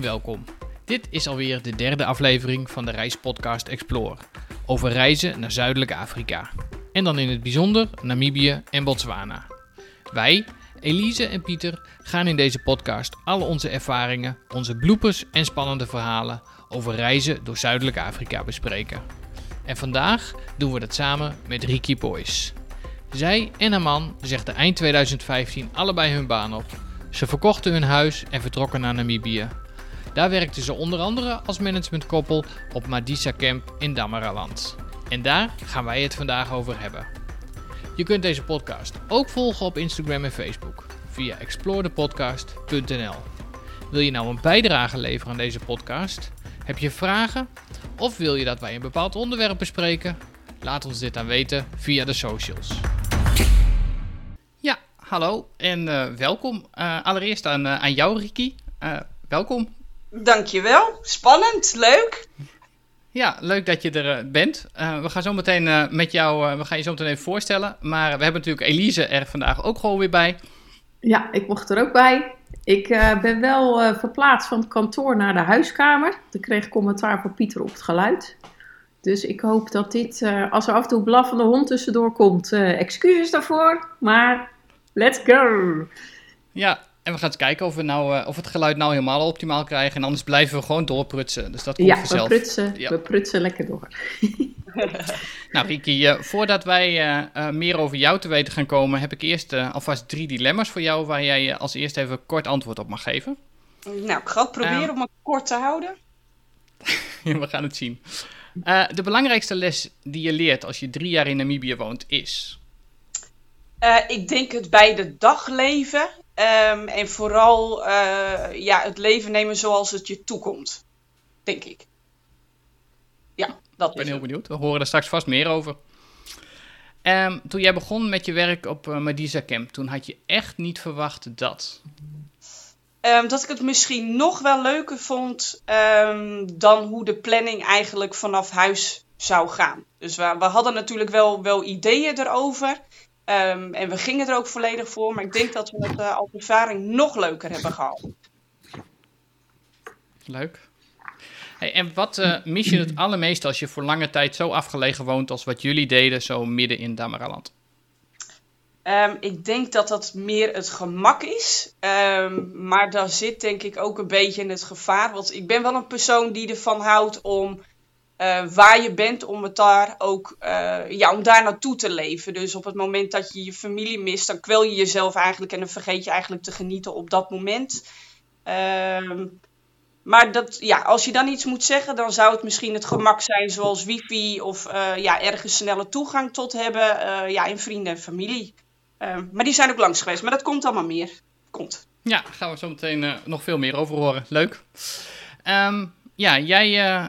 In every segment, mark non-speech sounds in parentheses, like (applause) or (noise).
welkom. Dit is alweer de derde aflevering van de reispodcast Explore over reizen naar Zuidelijk Afrika. En dan in het bijzonder Namibië en Botswana. Wij, Elise en Pieter, gaan in deze podcast al onze ervaringen, onze bloepers en spannende verhalen over reizen door Zuidelijk Afrika bespreken. En vandaag doen we dat samen met Riki Boys. Zij en haar man zegden eind 2015 allebei hun baan op. Ze verkochten hun huis en vertrokken naar Namibië. Daar werkten ze onder andere als managementkoppel op Madisa Camp in Damaraland. En daar gaan wij het vandaag over hebben. Je kunt deze podcast ook volgen op Instagram en Facebook via explorethepodcast.nl. Wil je nou een bijdrage leveren aan deze podcast? Heb je vragen? Of wil je dat wij een bepaald onderwerp bespreken? Laat ons dit dan weten via de socials. Ja, hallo en uh, welkom. Uh, allereerst aan, uh, aan jou, Riki. welkom. Dankjewel. Spannend, leuk. Ja, leuk dat je er bent. we gaan zo meteen met jou, we gaan je zo meteen even voorstellen. Maar we hebben natuurlijk Elise er vandaag ook gewoon weer bij. Ja, ik mocht er ook bij. Ik ben wel verplaatst van het kantoor naar de huiskamer. Ik kreeg commentaar van Pieter op het geluid. Dus ik hoop dat dit, uh, als er af en toe een blaffende hond tussendoor komt, uh, excuses daarvoor. Maar let's go! Ja, en we gaan eens kijken of we, nou, uh, of het geluid nou helemaal optimaal krijgen. En anders blijven we gewoon doorprutsen. Dus dat komt ja, vanzelf. We prutsen, ja, we prutsen lekker door. (laughs) nou, Riki, voordat wij meer over jou te weten gaan komen, heb ik eerst alvast drie dilemma's voor jou waar jij als eerste even kort antwoord op mag geven. Nou, ik ga het proberen om het kort te houden. (laughs) we gaan het zien. Uh, de belangrijkste les die je leert als je drie jaar in Namibië woont is? Uh, ik denk het bij de dag leven. Um, en vooral uh, ja, het leven nemen zoals het je toekomt. Denk ik. Ja, dat Ik ben heel benieuwd. We horen er straks vast meer over. Um, toen jij begon met je werk op uh, Madisa Camp, toen had je echt niet verwacht dat. Um, dat ik het misschien nog wel leuker vond dan hoe de planning eigenlijk vanaf huis zou gaan. Dus we, we hadden natuurlijk wel, wel ideeën erover. Um, en we gingen er ook volledig voor. Maar ik denk dat we het uh, als ervaring nog leuker hebben gehad. Leuk. Hey, en wat uh, mis je het allermeest als je voor lange tijd zo afgelegen woont als wat jullie deden, zo midden in Damaraland? Um, ik denk dat dat meer het gemak is. Um, maar daar zit denk ik ook een beetje in het gevaar. Want ik ben wel een persoon die ervan houdt om uh, waar je bent, om het daar ook uh, ja, om daar naartoe te leven. Dus op het moment dat je je familie mist, dan kwel je jezelf eigenlijk en dan vergeet je eigenlijk te genieten op dat moment. Um, maar dat, ja, als je dan iets moet zeggen, dan zou het misschien het gemak zijn, zoals wifi of uh, ja, ergens snelle toegang tot hebben ja, in vrienden en familie. Uh, maar die zijn ook langs geweest. Maar dat komt allemaal meer. Komt. Ja, gaan we zo meteen nog veel meer over horen. Leuk. Um, ja, jij, uh,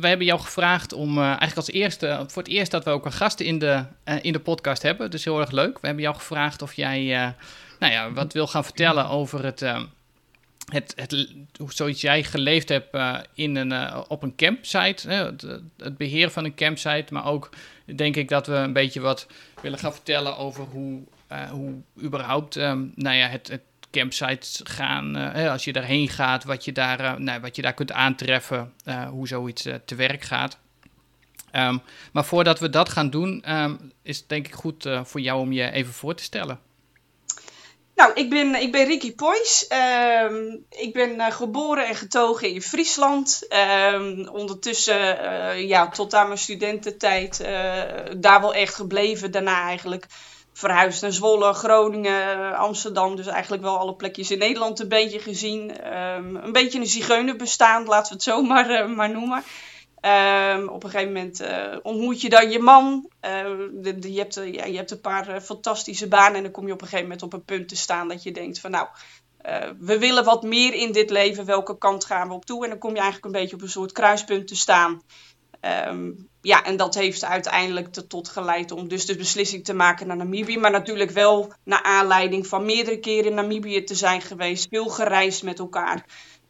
wij hebben jou gevraagd om eigenlijk als eerste, voor het eerst dat we ook een gast in de, in de podcast hebben. Dus heel erg leuk. We hebben jou gevraagd of jij nou ja, wat wil gaan vertellen over het, het, het, hoe zoiets jij geleefd hebt in een, op een campsite. Het, beheer van een campsite, maar ook denk ik dat we een beetje wat willen gaan vertellen over hoe, hoe überhaupt um, nou ja, het campsites gaan. Uh, als je daarheen gaat, wat je daar, uh, nou, wat je daar kunt aantreffen, hoe zoiets te werk gaat. Um, maar voordat we dat gaan doen, um, is het denk ik goed voor jou om je even voor te stellen. Nou, ik ben, ik ben Ricky Poys. Um, ik ben geboren en getogen in Friesland. Ondertussen, ja, tot aan mijn studententijd, daar wel echt gebleven. Daarna eigenlijk verhuisd naar Zwolle, Groningen, Amsterdam. Dus eigenlijk wel alle plekjes in Nederland een beetje gezien. Um, een beetje een zigeunerbestaan, laten we het zo maar, maar noemen. Um, op een gegeven moment uh, ontmoet je dan je man. De, je, hebt, ja, je hebt een paar fantastische banen. En dan kom je op een gegeven moment op een punt te staan dat je denkt van nou, we willen wat meer in dit leven. Welke kant gaan we op toe? En dan kom je eigenlijk een beetje op een soort kruispunt te staan. Um, ja, en dat heeft uiteindelijk tot geleid om dus de beslissing te maken naar Namibië. Maar natuurlijk wel naar aanleiding van meerdere keren in Namibië te zijn geweest. Veel gereisd met elkaar.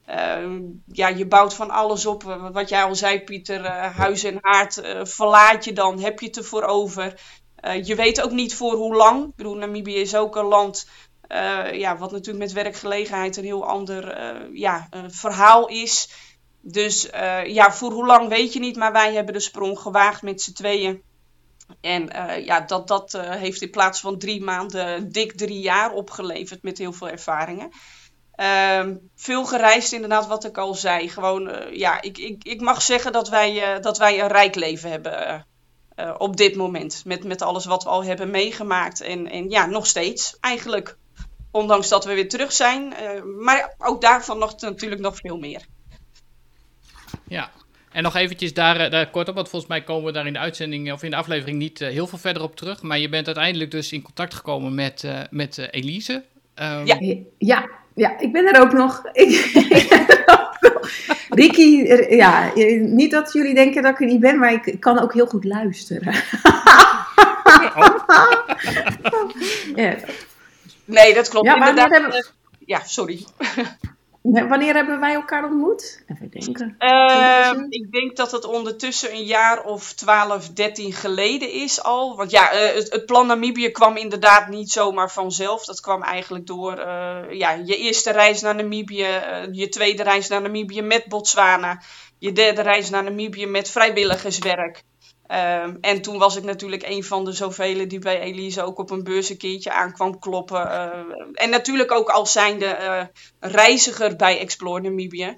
Uh, ja, je bouwt van alles op. Wat jij al zei, Pieter, uh, huis en haard uh, verlaat je dan, heb je het ervoor over. je weet ook niet voor hoe lang. Ik bedoel, Namibië is ook een land ja, wat natuurlijk met werkgelegenheid een heel ander ja, verhaal is. Dus ja, voor hoe lang weet je niet, maar wij hebben de sprong gewaagd met z'n tweeën. En ja, dat, dat heeft in plaats van drie maanden dik drie jaar opgeleverd met heel veel ervaringen. Ehm, veel gereisd, inderdaad, wat ik al zei. Gewoon, ja, ik, ik, ik mag zeggen dat wij, dat wij een rijk leven hebben op dit moment. Met, met alles wat we al hebben meegemaakt. En, en ja, nog steeds eigenlijk. Ondanks dat we weer terug zijn. maar ook daarvan nog natuurlijk nog veel meer. Ja, en nog eventjes daar, daar kort op, want volgens mij komen we daar in de uitzending of in de aflevering niet heel veel verder op terug. Maar je bent uiteindelijk dus in contact gekomen met, met Elise. Um... Ja. ja, ja, ik ben er ook nog. (laughs) Ricky, ja, niet dat jullie denken dat ik er niet ben, maar ik kan ook heel goed luisteren. (laughs) ja. Nee, dat klopt. Ja, inderdaad. Hebben... Ja, sorry. Wanneer hebben wij elkaar ontmoet? Even denken. Uh, ik denk dat het ondertussen een jaar of 12, 13 geleden is al. Want ja, uh, het, het, plan Namibië kwam inderdaad niet zomaar vanzelf. Dat kwam eigenlijk door uh, ja, je eerste reis naar Namibië, eh, je tweede reis naar Namibië met Botswana, je derde reis naar Namibië met vrijwilligerswerk. Um, en toen was ik natuurlijk een van de zoveel die bij Elise ook op een beurs een keertje aankwam kloppen. Uh, en natuurlijk ook als zijnde uh, reiziger bij Explore Namibia.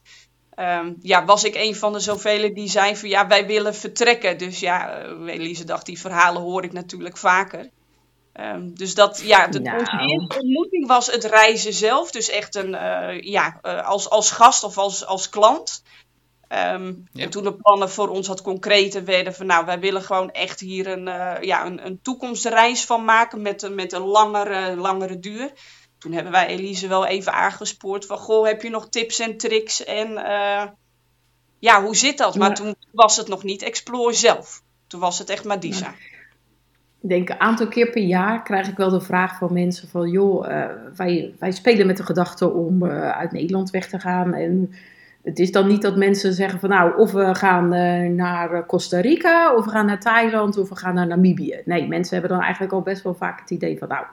Um, ja, was ik een van de zoveel die zei van ja, wij willen vertrekken. Dus ja, uh, Elise dacht, die verhalen hoor ik natuurlijk vaker. Um, dus dat, ja, de, nou. onze eerste ontmoeting was het reizen zelf. Dus echt een, ja, als, als gast of als, als klant. Um, En toen de plannen voor ons wat concreter werden van nou, wij willen gewoon echt hier een, uh, ja, een, een toekomstreis van maken met, met een langere, langere duur. Toen hebben wij Elise wel even aangespoord van goh, heb je nog tips en tricks en uh, ja, hoe zit dat? Maar toen was het nog niet Explore zelf. Toen was het echt Madisa. Ja. Ik denk een aantal keer per jaar krijg ik wel de vraag van mensen van joh, uh, wij, wij spelen met de gedachte om uit Nederland weg te gaan en het is dan niet dat mensen zeggen van nou, of we gaan uh, naar Costa Rica, of we gaan naar Thailand, of we gaan naar Namibië. Nee, mensen hebben dan eigenlijk al best wel vaak het idee van nou,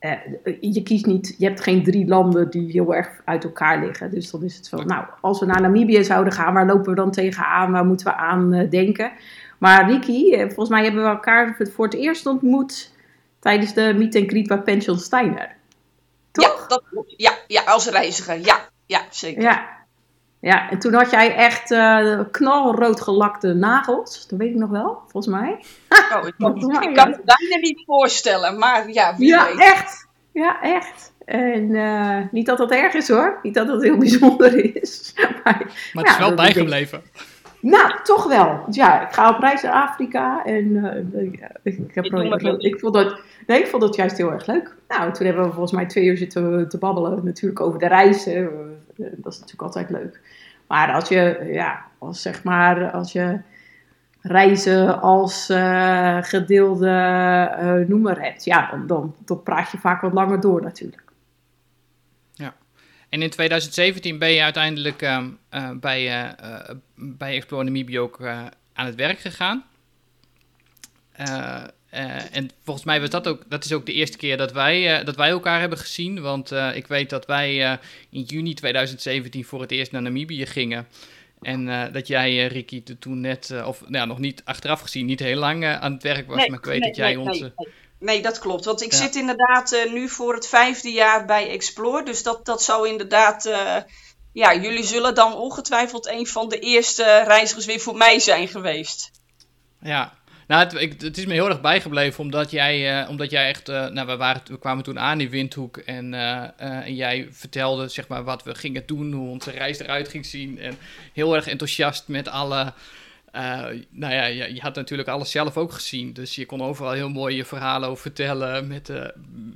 uh, je kiest niet, je hebt geen drie landen die heel erg uit elkaar liggen. Dus dan is het van nou, als we naar Namibië zouden gaan, waar lopen we dan tegenaan, waar moeten we aan uh, denken? Maar Ricky, volgens mij hebben we elkaar voor het eerst ontmoet tijdens de meet and greet bij Pension Steiner. Toch? Ja, dat, ja, ja, als reiziger, ja, ja zeker. Ja, ja, en toen had jij echt uh, knalrood gelakte nagels. Dat weet ik nog wel, volgens mij. Oh, ik, (laughs) kan, ik kan het bijna niet voorstellen, maar ja, wie ja, weet. echt. Ja, echt. En uh, niet dat dat erg is hoor. Niet dat dat heel (laughs) bijzonder is. maar, maar het is wel bijgebleven. Nou, toch wel. Ja, ik ga op reis naar Afrika en uh, ik, ik, heb ik, ik, vond dat, nee, ik vond dat juist heel erg leuk. Nou, toen hebben we volgens mij twee uur zitten te babbelen natuurlijk over de reizen. Dat is natuurlijk altijd leuk. Maar als je, ja, als zeg maar, als je reizen als uh, gedeelde uh, noemer hebt, ja, dan, dan, praat je vaak wat langer door natuurlijk. Ja. En in 2017 ben je uiteindelijk uh, bij, bij Explore ook aan het werk gegaan. Uh, en volgens mij was dat ook, dat is ook de eerste keer dat wij, uh, dat wij elkaar hebben gezien. Want uh, ik weet dat wij in juni 2017 voor het eerst naar Namibië gingen. En dat jij, Ricky, toen net, of nou, ja, nog niet achteraf gezien, niet heel lang aan het werk was. Nee, maar ik weet nee, dat jij nee, onze. Nee, dat klopt. Want ik ja. zit inderdaad nu voor het vijfde jaar bij Explore. Dus dat, dat zou inderdaad. ja, jullie zullen dan ongetwijfeld een van de eerste reizigers weer voor mij zijn geweest. Ja, nou, het, het, is me heel erg bijgebleven omdat jij, uh, omdat jij echt, uh, nou, we, waren, we kwamen toen aan in Windhoek en, uh, en jij vertelde zeg maar wat we gingen doen, hoe onze reis eruit ging zien en heel erg enthousiast met alle, nou ja, je, je, had natuurlijk alles zelf ook gezien, dus je kon overal heel mooi je verhalen over vertellen met,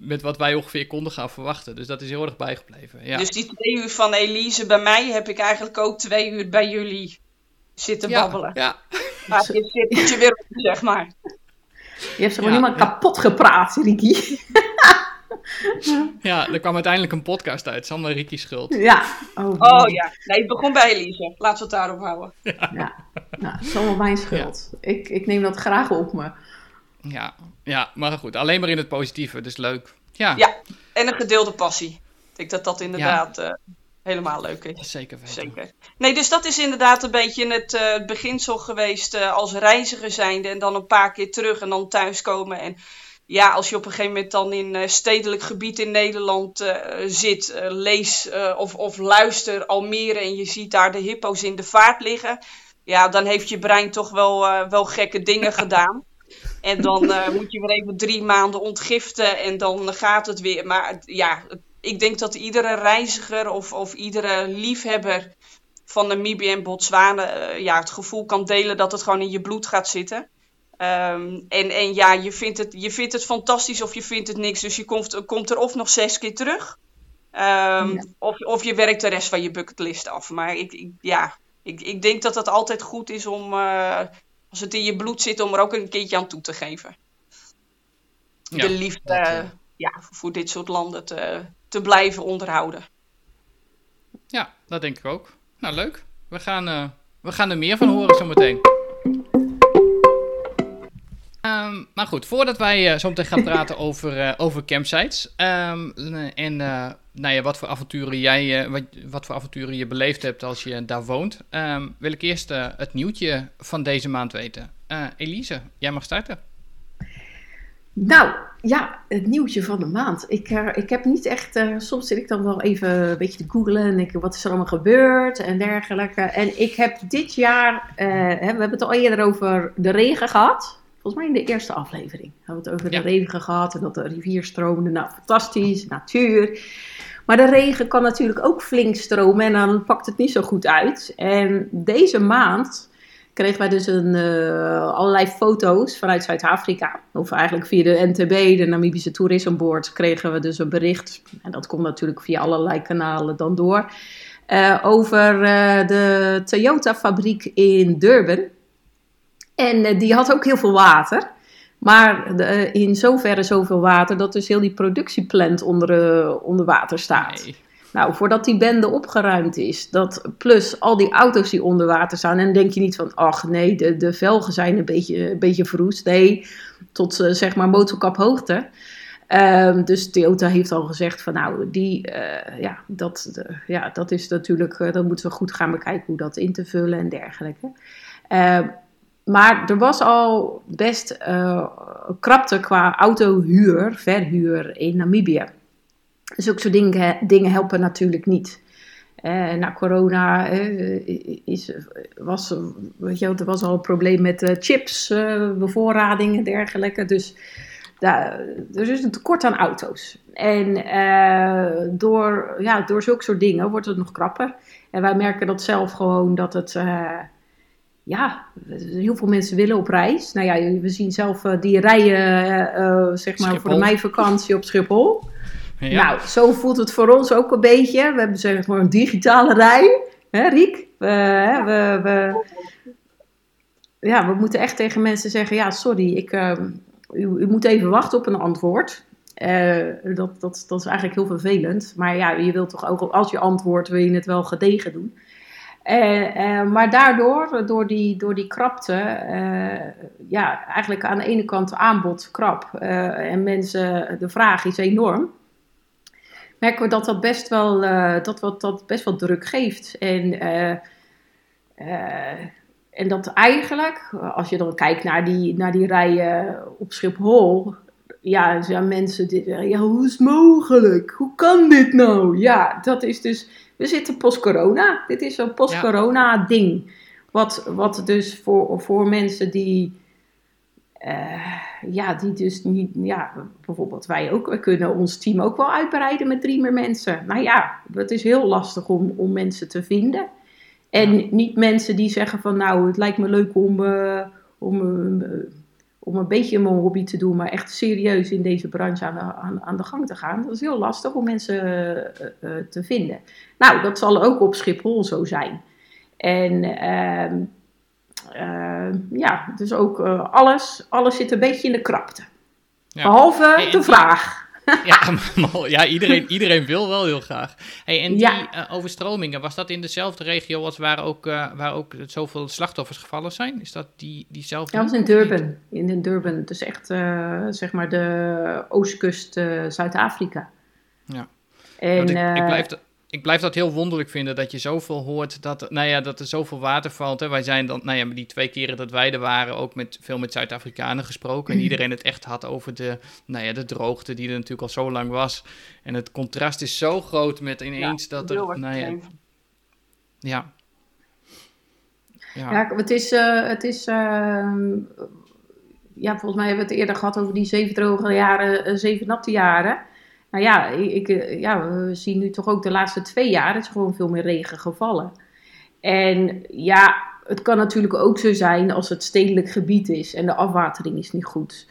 met wat wij ongeveer konden gaan verwachten, dus dat is heel erg bijgebleven. Ja. Dus die twee uur van Elise bij mij heb ik eigenlijk ook twee uur bij jullie zitten babbelen. Ja. Maar je zit je weer (laughs) op, zeg maar. Je hebt ze gewoon ja, helemaal ja. kapot gepraat, Ricky. ja, er kwam uiteindelijk een podcast uit. Allemaal Ricky's schuld. Ja. Oh, oh ja. Nee, het begon bij Elise. Laten we het daarop houden. Ja. ja. Nou, het is allemaal mijn schuld. Ik, ik neem dat graag op me. Ja. ja, maar goed. Alleen maar in het positieve. Dus leuk. Ja. ja. en een gedeelde passie. Ik denk dat dat inderdaad uh, helemaal leuk is. Zeker weten. Zeker. Nee, dus dat is inderdaad een beetje het uh, beginsel geweest uh, als reiziger zijnde. En dan een paar keer terug en dan thuiskomen. En ja, als je op een gegeven moment dan in stedelijk gebied in Nederland zit, lees of, of luister Almere en je ziet daar de hippo's in de vaart liggen. Ja, dan heeft je brein toch wel, wel gekke dingen (laughs) gedaan. En dan uh, moet je weer even drie maanden ontgiften en dan gaat het weer. Maar ja, ik denk dat iedere reiziger of, of iedere liefhebber van Namibië en Botswana uh, ja, het gevoel kan delen dat het gewoon in je bloed gaat zitten. Um, en, en ja, je vindt, het, je vindt het fantastisch of je vindt het niks. Dus je komt, komt er of nog zes keer terug. Um, ja. of, of je werkt de rest van je bucketlist af. Maar ik, ik ja, ik, ik denk dat het altijd goed is om, uh, als het in je bloed zit, om er ook een keertje aan toe te geven. Ja, de liefde dat, uh... ja, voor dit soort landen te, blijven onderhouden. Ja, dat denk ik ook. Nou, leuk. We gaan, uh, we gaan er meer van horen zometeen. Um, maar goed, voordat wij uh, zo meteen gaan praten (laughs) over, uh, over campsites um, en nou ja, wat voor avonturen jij, wat, wat voor avonturen je beleefd hebt als je daar woont, um, wil ik eerst het nieuwtje van deze maand weten. Elise, jij mag starten. Nou, ja, het nieuwtje van de maand. Ik, uh, ik heb niet echt, uh, soms zit ik dan wel even een beetje te googlen en denk wat is er allemaal gebeurd en dergelijke. En ik heb dit jaar, uh, hè, we hebben het al eerder over de regen gehad. Volgens mij in de eerste aflevering hebben we het over ja. de regen gehad en dat de rivier stroomde. Nou, fantastisch, natuur. Maar de regen kan natuurlijk ook flink stromen en dan pakt het niet zo goed uit. En deze maand kregen wij dus een, uh, allerlei foto's vanuit Zuid-Afrika. Of eigenlijk via de NTB, de Namibische Tourism Board, kregen we dus een bericht. En dat komt natuurlijk via allerlei kanalen dan door. Uh, over uh, de Toyota-fabriek in Durban. En die had ook heel veel water. Maar de, in zoverre zoveel water dat dus heel die productieplant onder, onder water staat. Nee. Nou, voordat die bende opgeruimd is, dat plus al die auto's die onder water staan, en denk je niet van, ach nee, de, de velgen zijn een beetje, een beetje verroest. Nee, tot uh, zeg maar motorkaphoogte. Um, dus Toyota heeft al gezegd van nou, die, uh, ja, dat, ja, dat is natuurlijk, uh, dan moeten we goed gaan bekijken hoe dat in te vullen en dergelijke. Uh, maar er was al best krapte qua autohuur, verhuur in Namibië. Zulke soort dingen, dingen helpen natuurlijk niet. Uh, na corona uh, is, was, weet je, er was al een probleem met uh, chips, bevoorrading en dergelijke. Dus daar, er is een tekort aan auto's. En door, ja, door zulke soort dingen wordt het nog krapper. En wij merken dat zelf gewoon dat het ja, heel veel mensen willen op reis. Nou ja, we zien zelf die rijen, zeg maar, Schiphol. voor de meivakantie op Schiphol. Nou, zo voelt het voor ons ook een beetje. We hebben zeg maar een digitale rij. Hè, Riek? We, we, we, ja, we moeten echt tegen mensen zeggen: ja, sorry, ik, uh, u, u, moet even wachten op een antwoord. Uh, dat, dat, dat is eigenlijk heel vervelend. Maar ja, je wilt toch ook, als je antwoordt, wil je het wel gedegen doen. Uh, uh, maar daardoor, door die, door die krapte, ja, eigenlijk aan de ene kant aanbod krap en mensen, de vraag is enorm merken we dat dat best wel, uh, dat, wat, dat best wel druk geeft. En, uh, uh, en dat eigenlijk, als je dan kijkt naar die, naar die rijen op Schiphol, ja, zijn mensen zeggen, ja, hoe is het mogelijk? Hoe kan dit nou? Ja, dat is dus, we zitten post-corona. Dit is een post-corona ding. Wat, wat dus voor, voor mensen die uh, ja, die dus niet, ja, bijvoorbeeld wij ook, we kunnen ons team ook wel uitbreiden met drie meer mensen. Nou ja, het is heel lastig om, om mensen te vinden. En niet mensen die zeggen van nou, het lijkt me leuk om, uh, om, uh, om een beetje mijn hobby te doen, maar echt serieus in deze branche aan de, aan, aan de gang te gaan. Dat is heel lastig om mensen te vinden. Nou, dat zal ook op Schiphol zo zijn. En ehm, ja, dus ook uh, alles, alles zit een beetje in de krapte. Ja. Behalve hey, de vraag. Ja, (laughs) ja iedereen, iedereen wil wel heel graag. Hey, en die ja. uh, overstromingen, was dat in dezelfde regio als waar ook, waar ook zoveel slachtoffers gevallen zijn? Is dat die, diezelfde? Ja, dat was in Durban. In, in Durban. Dus echt, zeg maar, de oostkust Zuid-Afrika. Ja. En, ik, ik, eh, blijf ik blijf dat heel wonderlijk vinden dat je zoveel hoort dat, nou ja, dat er zoveel water valt. Hè. Wij zijn dan, nou ja, die twee keren dat wij er waren, ook met, veel met Zuid-Afrikanen gesproken. En iedereen het echt had over de, nou ja, de droogte die er natuurlijk al zo lang was. En het contrast is zo groot met ineens dat er, nou ja, ja. Ja, Ja, het is, eh, het is ehm, ja, volgens mij hebben we het eerder gehad over die zeven droge jaren, eh, zeven natte jaren. Nou ja, ik, eh, ja, we zien nu toch ook de laatste twee jaar, is gewoon veel meer regen gevallen. En ja, het kan natuurlijk ook zo zijn als het stedelijk gebied is en de afwatering is niet goed.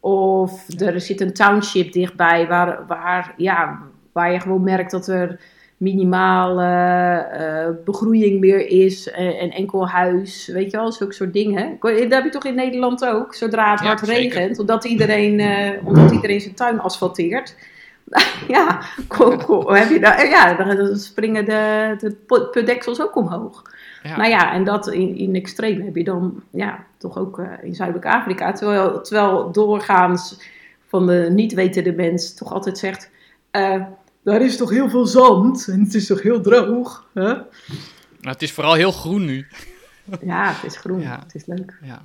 Of er zit een township dichtbij waar, waar, ja, waar je gewoon merkt dat er minimaal eh, eh, begroeiing meer is en, en enkel huis, weet je wel, zulke soort dingen. Dat heb je toch in Nederland ook, zodra het Ja, hard zeker. regent, omdat iedereen, omdat iedereen zijn tuin asfalteert. (laughs) ja, kom, kom, heb je daar, ja, dan springen de, de putdeksels ook omhoog. ja. Nou ja, en dat in, in extreem heb je dan ja, toch ook eh, in Zuidelijk Afrika. Terwijl, terwijl doorgaans van de niet wetende mens toch altijd zegt... eh, daar is toch heel veel zand en het is toch heel droog. Hè? Nou, het is vooral heel groen nu. Ja, het is groen. Ja. Het is leuk. Ja,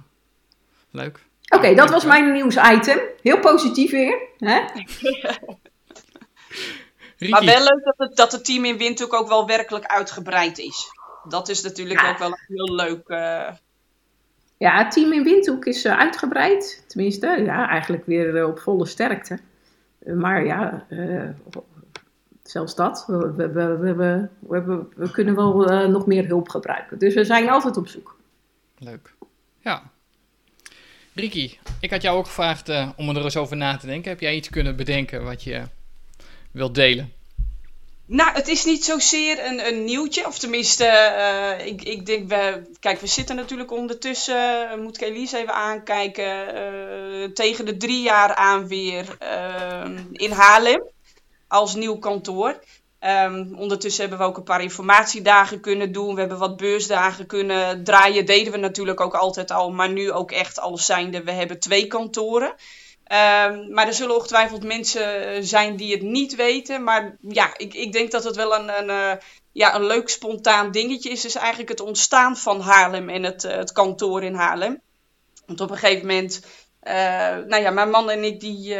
leuk. Oké, dat was mijn nieuwsitem. Heel positief weer. Hè? (laughs) Ricky, Maar wel leuk dat het, dat het team in Windhoek ook wel werkelijk uitgebreid is. Dat is natuurlijk Ja. ook wel heel leuk. eh, Ja, het team in Windhoek is eh, uitgebreid. Tenminste, ja, eigenlijk weer eh, op volle sterkte. Maar ja, eh, zelfs dat. We, we, we, we, we, we, hebben- we kunnen wel nog meer hulp gebruiken. Dus we zijn altijd op zoek. Leuk. Ja. Ricky, ik had jou ook gevraagd eh, om er eens over na te denken. Heb jij iets kunnen bedenken wat je wilt delen? Nou, het is niet zozeer een, een nieuwtje. Of tenminste, eh, ik, ik denk, we, kijk, we zitten natuurlijk ondertussen, eh, moet ik Elise even aankijken, eh, tegen de drie jaar aan weer in Haarlem als nieuw kantoor. Ehm, ondertussen hebben we ook een paar informatiedagen kunnen doen. We hebben wat beursdagen kunnen draaien. Deden we natuurlijk ook altijd al. Maar nu ook echt alles zijnde. We hebben twee kantoren. Ehm, maar er zullen ongetwijfeld mensen eh, zijn die het niet weten. Maar ja, ik, ik denk dat het wel een, een, eh, ja, een leuk spontaan dingetje is. is eigenlijk het ontstaan van Haarlem en het, eh, het kantoor in Haarlem. Want op een gegeven moment, nou ja, mijn man en ik, die,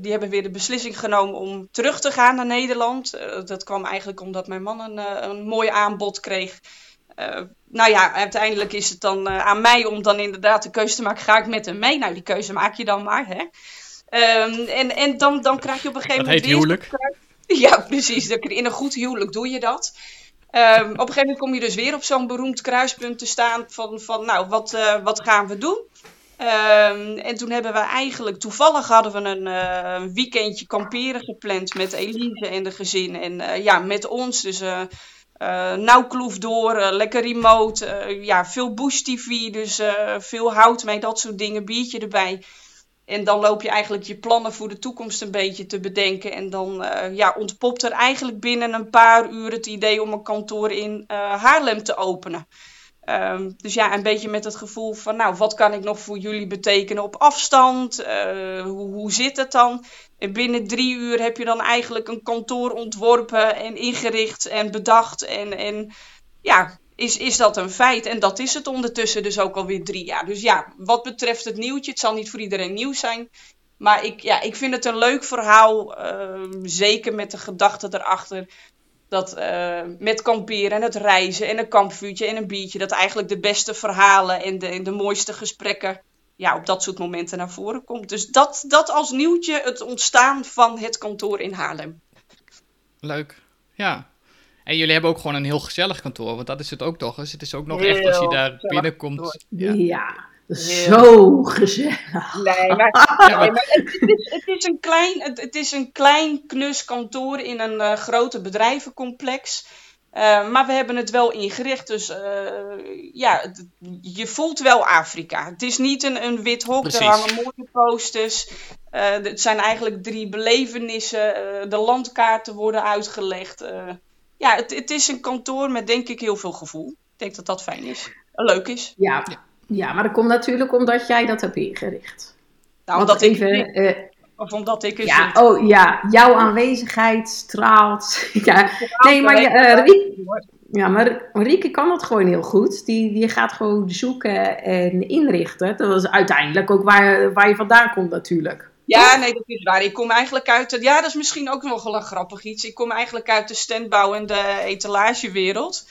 die hebben weer de beslissing genomen om terug te gaan naar Nederland. Dat kwam eigenlijk omdat mijn man een, een mooi aanbod kreeg. Nou ja, uiteindelijk is het dan eh, aan mij om dan inderdaad de keuze te maken. Ga ik met hem mee? Nou, die keuze maak je dan maar, hè. Ehm, en en dan, dan krijg je op een gegeven Dat moment heet weer huwelijk. (laughs) ja, precies. In een goed huwelijk doe je dat. Ehm, op een gegeven moment kom je dus weer op zo'n beroemd kruispunt te staan van, van nou, wat, eh, wat gaan we doen? Ehm, en toen hebben we eigenlijk, toevallig hadden we een eh, weekendje kamperen gepland met Elise en de gezin. En ja, met ons, dus eh eh nauwkloef door, eh, lekker remote, eh, ja, veel Bush TV, dus veel hout mee, dat soort dingen, biertje erbij. En dan loop je eigenlijk je plannen voor de toekomst een beetje te bedenken. En dan ja, ontpopt er eigenlijk binnen een paar uur het idee om een kantoor in Haarlem te openen. Ehm, dus ja, een beetje met het gevoel van, nou, wat kan ik nog voor jullie betekenen op afstand? Eh, hoe, hoe zit het dan? En binnen drie uur heb je dan eigenlijk een kantoor ontworpen en ingericht en bedacht. En, en ja, is, is dat een feit? En dat is het ondertussen dus ook alweer drie jaar. Dus ja, wat betreft het nieuwtje, het zal niet voor iedereen nieuw zijn. Maar ik, ja, ik vind het een leuk verhaal, ehm, zeker met de gedachte erachter dat eh, met kamperen en het reizen en een kampvuurtje en een biertje, dat eigenlijk de beste verhalen en de, en de mooiste gesprekken ja, op dat soort momenten naar voren komt. Dus dat, dat als nieuwtje het ontstaan van het kantoor in Haarlem. Leuk. Ja. En jullie hebben ook gewoon een heel gezellig kantoor, want dat is het ook toch eens. Het is ook nog echt als je daar gezellig binnenkomt. Ja, Ja. zo gezellig. Nee, maar, (laughs) nee, maar het, het is, het, is een klein, het, het is een klein knus kantoor in een eh, grote bedrijvencomplex. Eh, maar we hebben het wel ingericht, dus eh, ja, het- je voelt wel Afrika. Het is niet een, een wit hok, Precies. er hangen mooie posters. Eh, het zijn eigenlijk drie belevenissen. eh, de landkaarten worden uitgelegd. eh. ja, het, het is een kantoor met denk ik heel veel gevoel. Ik denk dat dat fijn is. Leuk is. Ja. ja, maar dat komt natuurlijk omdat jij dat hebt ingericht. Nou, Want omdat ik, even, eh, Of omdat ik er Ja, zit? oh ja, jouw aanwezigheid straalt. (laughs) ja. Nee, maar je, eh, Riek- ja, maar Rieke kan dat gewoon heel goed. Die, die gaat gewoon zoeken en inrichten. Dat is uiteindelijk ook waar, waar je vandaan komt natuurlijk. Ja, nee, dat is waar. Ik kom eigenlijk uit. de- Ja, dat is misschien ook nog wel een grappig iets. Ik kom eigenlijk uit de standbouw en de etalagewereld.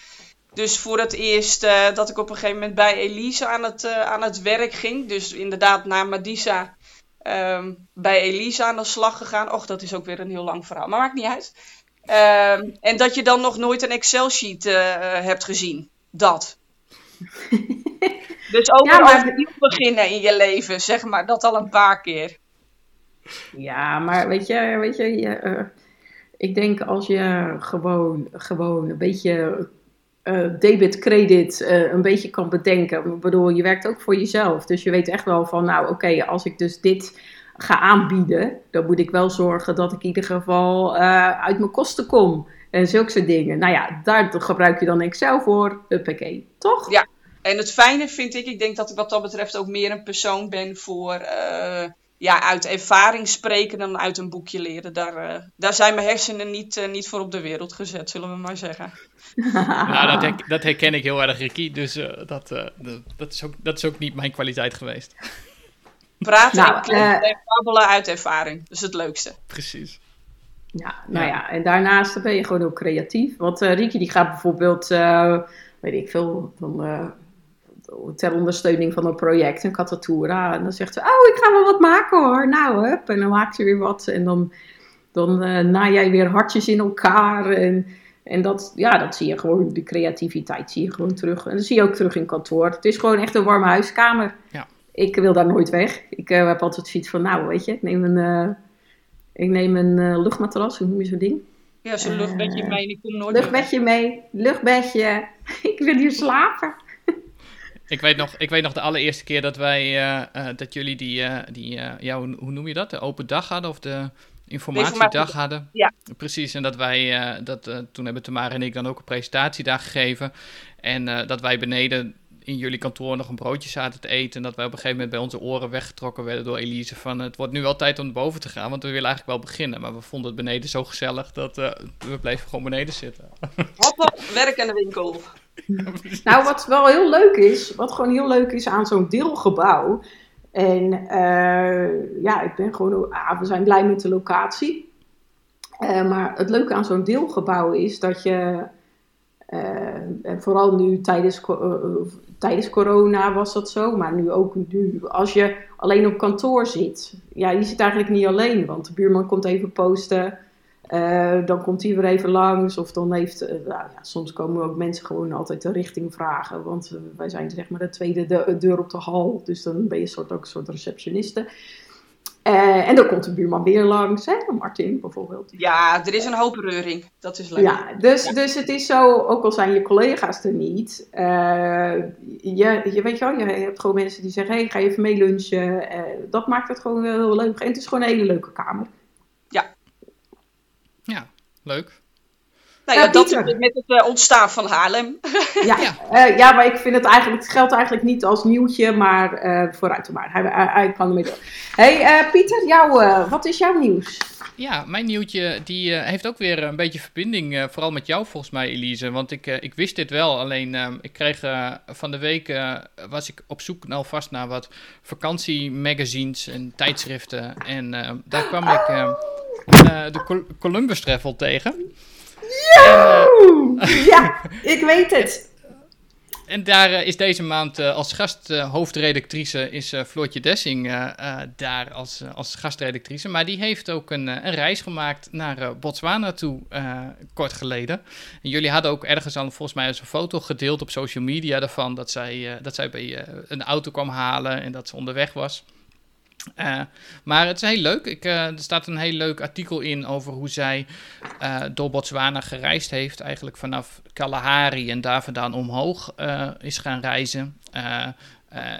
Dus voor het eerst eh, dat ik op een gegeven moment bij Elise aan het, eh, aan het werk ging. Dus inderdaad na Madisa ehm, bij Elise aan de slag gegaan. Och, dat is ook weer een heel lang verhaal. Maar maakt niet uit. Ehm, en dat je dan nog nooit een Excel-sheet eh, hebt gezien. Dat. (laughs) dus ook Ja, maar- opnieuw beginnen in je leven, zeg maar. Dat al een paar keer. Ja, maar weet je, weet je, je, ik denk als je gewoon, gewoon een beetje eh debit, credit eh, een beetje kan bedenken. Bedoel, je werkt ook voor jezelf. Dus je weet echt wel van, nou oké, als ik dus dit ga aanbieden, dan moet ik wel zorgen dat ik in ieder geval eh, uit mijn kosten kom. En zulke soort dingen. Nou ja, daar gebruik je dan Excel voor. Huppakee, toch? Ja. En het fijne vind ik, ik denk dat ik wat dat betreft ook meer een persoon ben voor ja, uit ervaring spreken dan uit een boekje leren. Daar, eh, daar zijn mijn hersenen niet, eh, niet voor op de wereld gezet, zullen we maar zeggen. (laughs) Nou, dat, her- dat herken ik heel erg, Ricky. Dus eh, dat, eh, dat, is ook, dat is ook niet mijn kwaliteit geweest. Praten Nou, en babbelen uit ervaring. Dat is het leukste. Precies. Ja, nou Ja. ja, en daarnaast ben je gewoon ook creatief. Want Rieke die gaat bijvoorbeeld, eh, weet ik veel, van, eh, ter ondersteuning van een project, een Catatura. En dan zegt ze, oh, ik ga wel wat maken hoor. Nou, hup. En dan maakt ze weer wat. En dan, dan eh naai jij weer hartjes in elkaar. En, en dat, ja, dat zie je gewoon, de creativiteit zie je gewoon terug. En dat zie je ook terug in kantoor. Het is gewoon echt een warme huiskamer. Ja. Ik wil daar nooit weg. Ik eh, heb altijd zoiets van, nou, weet je, ik neem een... eh, ik neem een luchtmatras, hoe noem je zo'n ding? Ja, zo'n luchtbedje mee en ik kom nooit meer weg. Luchtbedje mee, luchtbedje. (laughs) ik wil hier slapen. Ik weet, nog, ik weet nog de allereerste keer dat wij, eh, eh, dat jullie die, eh, die ja, hoe, hoe noem je dat? De open dag hadden of de informatiedag hadden. Ja. Precies, en dat wij, dat, toen hebben Tamara en ik dan ook een presentatie daar gegeven. En dat wij beneden in jullie kantoor nog een broodje zaten te eten. En dat wij op een gegeven moment bij onze oren weggetrokken werden door Elise. Van het wordt nu wel tijd om naar boven te gaan, want we willen eigenlijk wel beginnen. Maar we vonden het beneden zo gezellig dat eh, we bleven gewoon beneden zitten. (laughs) Hop, hop, werk aan de winkel. Nou, wat wel heel leuk is, wat gewoon heel leuk is aan zo'n deelgebouw. En eh, ja, ik ben gewoon, ah, we zijn blij met de locatie. Eh, maar het leuke aan zo'n deelgebouw is dat je, eh, en vooral nu tijdens, tijdens corona was dat zo, maar nu ook nu, als je alleen op kantoor zit, ja, je zit eigenlijk niet alleen, want de buurman komt even posten. Eh, dan komt hij weer even langs. Of dan heeft. eh, nou ja, soms komen ook mensen gewoon altijd de richting vragen. Want eh, wij zijn zeg maar de tweede de- deur op de hal. Dus dan ben je soort, ook een soort receptioniste. Eh, en dan komt de buurman weer langs. Hè? Martin bijvoorbeeld. Ja, er is een hoop reuring. Dat is leuk. Ja, dus, dus het is zo, ook al zijn je collega's er niet. eh, je, je weet je wel, je hebt gewoon mensen die zeggen: hey, ga je even mee lunchen. Eh, dat maakt het gewoon heel leuk. En het is gewoon een hele leuke kamer. Ja, leuk. Nou ja, Ja, dat met het eh, ontstaan van Haarlem. (laughs) Ja, Ja. ja. ja, maar ik vind het eigenlijk, het geldt eigenlijk niet als nieuwtje, maar eh, vooruit maar. Hij, hij, hij kan ermee door. hey, eh, Pieter, jou, eh, wat is jouw nieuws? Ja, mijn nieuwtje die, eh, heeft ook weer een beetje verbinding, eh, vooral met jou volgens mij, Elise. Want ik, eh, ik wist dit wel, alleen eh, ik kreeg eh, van de week, eh, was ik op zoek alvast naar wat vakantiemagazines en tijdschriften. En eh, daar kwam ik eh, eh, de Col- Columbus Travel tegen. Ja, ik weet het. En daar eh, is deze maand eh, als gast eh, hoofdredactrice is eh, Floortje Dessing daar als, als gastredactrice. Maar die heeft ook een, een reis gemaakt naar Botswana toe kort geleden. En jullie hadden ook ergens al volgens mij een foto gedeeld op social media daarvan dat zij, dat zij bij een auto kwam halen en dat ze onderweg was. Eh, maar het is heel leuk. Ik, eh, er staat een heel leuk artikel in over hoe zij eh, door Botswana gereisd heeft. Eigenlijk vanaf Kalahari en daar vandaan omhoog is gaan reizen.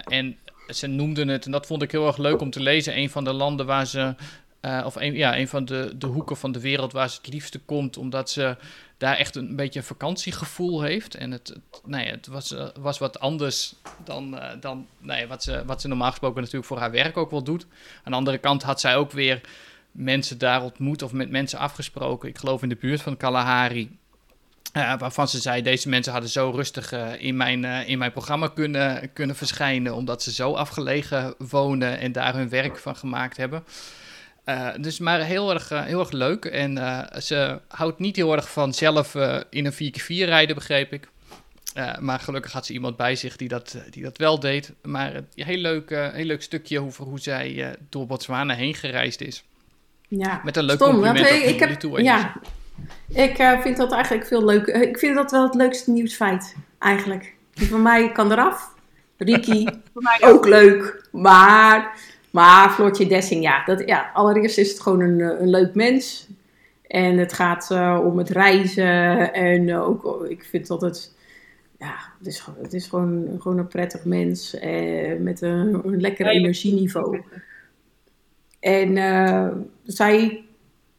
En ze noemden het, en dat vond ik heel erg leuk om te lezen, een van de landen waar ze of een, ja, een van de, de hoeken van de wereld waar ze het liefste komt, omdat ze daar echt een beetje een vakantiegevoel heeft. En het, nee, het was, uh, was wat anders dan, uh, dan nee, wat, ze, wat ze normaal gesproken natuurlijk voor haar werk ook wel doet. Aan de andere kant had zij ook weer mensen daar ontmoet of met mensen afgesproken. Ik geloof in de buurt van Kalahari. Uh, waarvan ze zei, deze mensen hadden zo rustig in, mijn, in mijn programma kunnen, kunnen verschijnen, omdat ze zo afgelegen wonen en daar hun werk van gemaakt hebben. Dus maar heel erg, heel erg leuk. En ze houdt niet heel erg van zelf in een 4x4 rijden, begreep ik. maar gelukkig had ze iemand bij zich die dat, die dat wel deed. Maar een heel leuk, heel leuk stukje over hoe zij door Botswana heen gereisd is. Ja, Met een leuk stom, compliment want, ik heb, toe. ja, ik vind dat eigenlijk veel leuk. Ik vind dat wel het leukste nieuwsfeit, eigenlijk. Die van mij kan eraf. Ricky, (laughs) ook leuk. Maar, maar Floortje Dessing, ja, dat, ja, allereerst is het gewoon een, een leuk mens. En het gaat uh, om het reizen. En ook, ik vind dat het, ja, het is, het is gewoon, gewoon een prettig mens. met een, een lekker energieniveau. En zij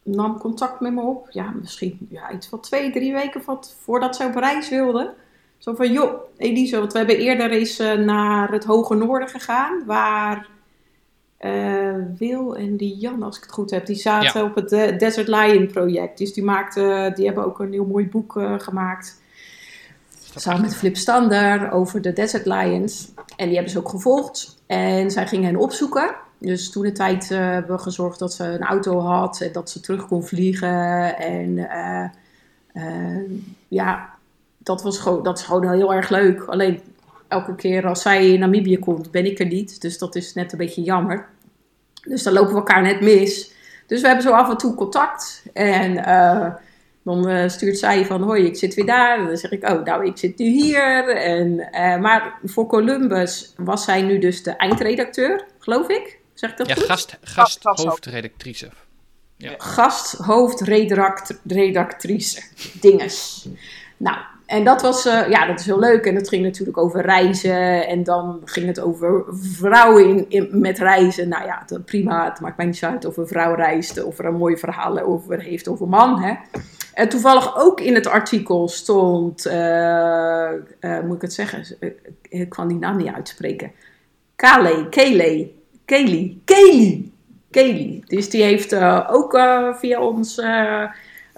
nam contact met me op. Ja, misschien ja, iets van twee, drie weken voordat zij op reis wilde. Zo van, joh, Elise, want we hebben eerder eens naar het Hoge Noorden gegaan. Waar uh, Wil en die Jan, als ik het goed heb, die zaten ja. op het uh, Desert Lion project. Dus die, maakten, die hebben ook een heel mooi boek gemaakt. Samen met Flip Stander over de Desert Lions. En die hebben ze ook gevolgd. En zij gingen hen opzoeken. Dus toen de tijd uh, hebben we gezorgd dat ze een auto had en dat ze terug kon vliegen. En uh, uh, ja, dat, was gewoon, dat is gewoon heel erg leuk. Alleen elke keer als zij in Namibië komt, ben ik er niet. Dus dat is net een beetje jammer. Dus dan lopen we elkaar net mis. Dus we hebben zo af en toe contact. En dan stuurt zij van, hoi, ik zit weer daar. En dan zeg ik, oh, nou, ik zit nu hier. En, maar voor Columbus was zij nu dus de eindredacteur, geloof ik. Zeg ik dat ja, goed? gast, gast hoofdredactrice. Ja. Gast hoofdredactrice. Dinges. Nou, en dat was, uh, ja, dat is heel leuk. En dat ging natuurlijk over reizen. En dan ging het over vrouwen in, met reizen. Nou ja, prima. Het maakt mij niet uit of een vrouw reist. Of er een mooie verhalen over heeft over man. Hè. En toevallig ook in het artikel stond, uh, uh, moet ik het zeggen? Ik kan die naam niet uitspreken. Kale, Kele, Kelly. Kelly. Kelly. Dus die heeft ook via ons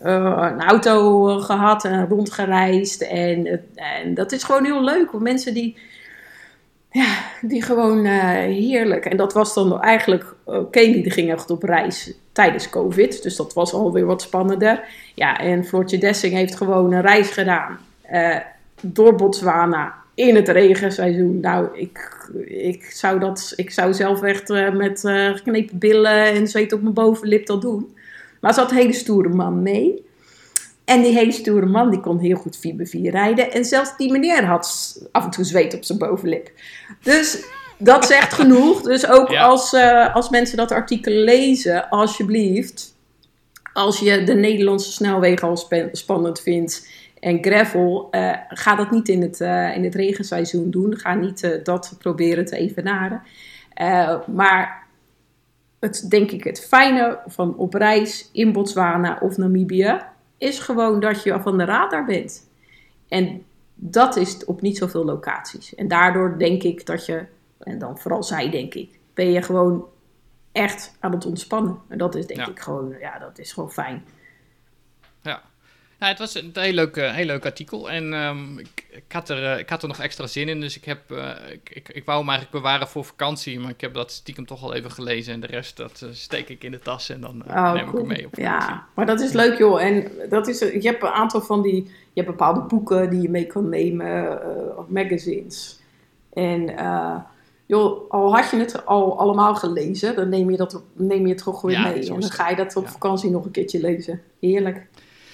uh, een auto gehad en rondgereisd. En, en dat is gewoon heel leuk. Want mensen die, ja, die gewoon heerlijk. En dat was dan eigenlijk, Kelly die ging echt op reis tijdens COVID. Dus dat was alweer wat spannender. Ja, en Floortje Dessing heeft gewoon een reis gedaan. door Botswana in het regenseizoen. Nou, ik, ik, zou, dat, ik zou zelf echt met geknepen billen en zweet op mijn bovenlip dat doen. Maar zat een hele stoere man mee. En die hele stoere man die kon heel goed 4x4 rijden. En zelfs die meneer had af en toe zweet op zijn bovenlip. Dus dat zegt genoeg. Dus ook ja. als, uh, als mensen dat artikel lezen, alsjeblieft. Als je de Nederlandse snelwegen al spannend vindt en gravel, uh, ga dat niet in het, uh, in het regenseizoen doen. Ga niet dat proberen te evenaren. maar het, denk ik, het fijne van op reis in Botswana of Namibië is gewoon dat je van de radar bent. En dat is op niet zoveel locaties. En daardoor denk ik dat je, en dan vooral zij denk ik, ben je gewoon echt aan het ontspannen. En dat is denk ja. ik gewoon, ja, dat is gewoon fijn. Nou, het was een heel leuk, heel leuk artikel en um, ik, ik, had er, uh, ik had er nog extra zin in, dus ik, heb, uh, ik, ik, ik, wou hem eigenlijk bewaren voor vakantie, maar ik heb dat stiekem toch al even gelezen en de rest dat uh, steek ik in de tas en dan oh, neem cool. ik hem mee op vakantie. Ja, maar dat is leuk joh en dat is, je hebt een aantal van die, je hebt bepaalde boeken die je mee kan nemen, of magazines en joh, al had je het al allemaal gelezen, dan neem je, dat, neem je het toch weer Ja, mee zo en dan ga je dat op Ja. vakantie nog een keertje lezen. Heerlijk.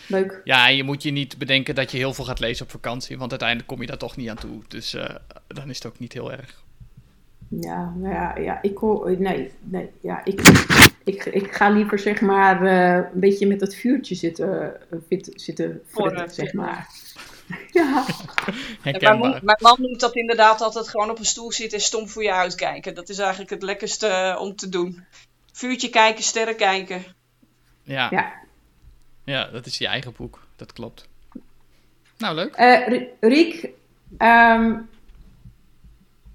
Leuk. Ja, en je moet je niet bedenken dat je heel veel gaat lezen op vakantie, want uiteindelijk kom je daar toch niet aan toe. Dus eh, dan is het ook niet heel erg. Ja, nou ja, ja, ik hoor, nee, nee, ja, ik, ik, ik ga liever zeg maar eh, een beetje met dat vuurtje zitten, eh, fit- zitten Vormen. zeg maar. (laughs) Ja, mijn, mijn man noemt dat inderdaad altijd gewoon op een stoel zitten en stom voor je uitkijken. Dat is eigenlijk het lekkerste eh, om te doen. Vuurtje kijken, sterren kijken. Ja. Ja. Ja, dat is je eigen boek. Dat klopt. Nou, leuk. Eh, Ri- Riek, ehm,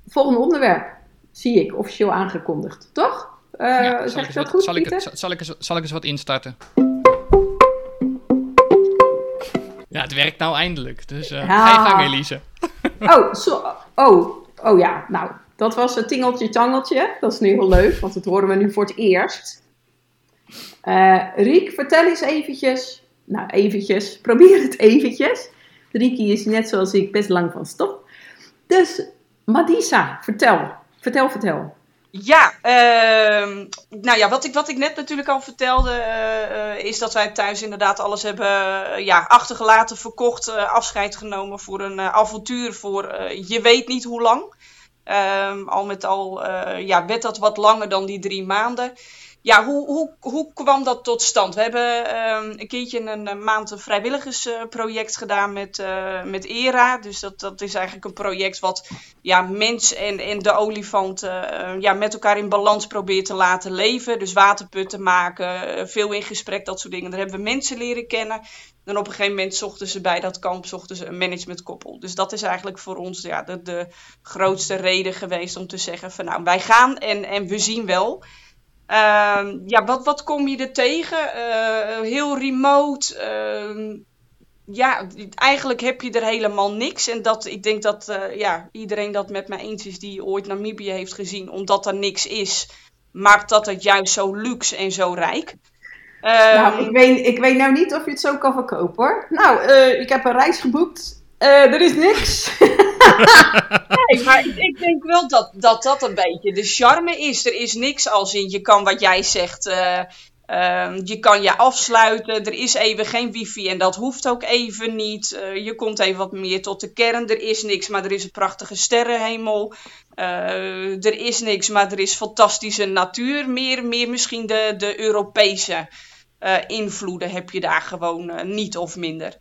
volgende onderwerp zie ik officieel aangekondigd, toch? Eh, Ja, zal zeg ik dat goed, zal ik, zal, ik eens, zal ik eens wat instarten? Ja, het werkt nou eindelijk. Dus eh Ja. ga je gang, Elise. (laughs) Oh, zo, oh, oh ja, nou, dat was het tingeltje tangeltje. Dat is nu heel leuk, want dat horen we nu voor het eerst. Eh, Riek, vertel eens eventjes, nou eventjes, (laughs) probeer het eventjes. Riekie is net zoals ik best lang van stop. Dus, Madisa, vertel, vertel, vertel. Ja, ehm, nou ja, wat ik, wat ik net natuurlijk al vertelde, eh, eh, is dat wij thuis inderdaad alles hebben ja, achtergelaten, verkocht, afscheid genomen voor een avontuur voor je weet niet hoe lang. Ehm, al met al ja, werd dat wat langer dan die drie maanden. Ja, hoe, hoe, hoe kwam dat tot stand? We hebben ehm, een keertje een, een maand een vrijwilligersproject gedaan met, eh, met ERA. Dus dat, dat is eigenlijk een project wat ja, mens en, en de olifant eh, ja, met elkaar in balans probeert te laten leven. Dus waterputten maken, eh, veel in gesprek, dat soort dingen. Daar hebben we mensen leren kennen. En op een gegeven moment zochten ze bij dat kamp zochten ze een managementkoppel. Dus dat is eigenlijk voor ons ja, de, de grootste reden geweest om te zeggen van nou, wij gaan en, en we zien wel. Ehm, ja, wat, wat kom je er tegen? Eh, heel remote. ehm, ja, eigenlijk heb je er helemaal niks. En dat, ik denk dat eh, ja, iedereen dat met mij eens is die ooit Namibië heeft gezien. Omdat er niks is, maakt dat het juist zo luxe en zo rijk. Ehm, nou, ik weet, ik weet nou niet of je het zo kan verkopen hoor. Nou, eh, ik heb een reis geboekt. Er is niks. (laughs) Nee, maar ik, ik denk wel dat, dat dat een beetje de charme is. Er is niks als in, je kan wat jij zegt, eh, ehm, je kan je afsluiten. Er is even geen wifi en dat hoeft ook even niet. Eh, je komt even wat meer tot de kern. Er is niks, maar er is een prachtige sterrenhemel. Eh, er is niks, maar er is fantastische natuur. Meer, meer misschien de, de Europese invloeden heb je daar gewoon niet of minder.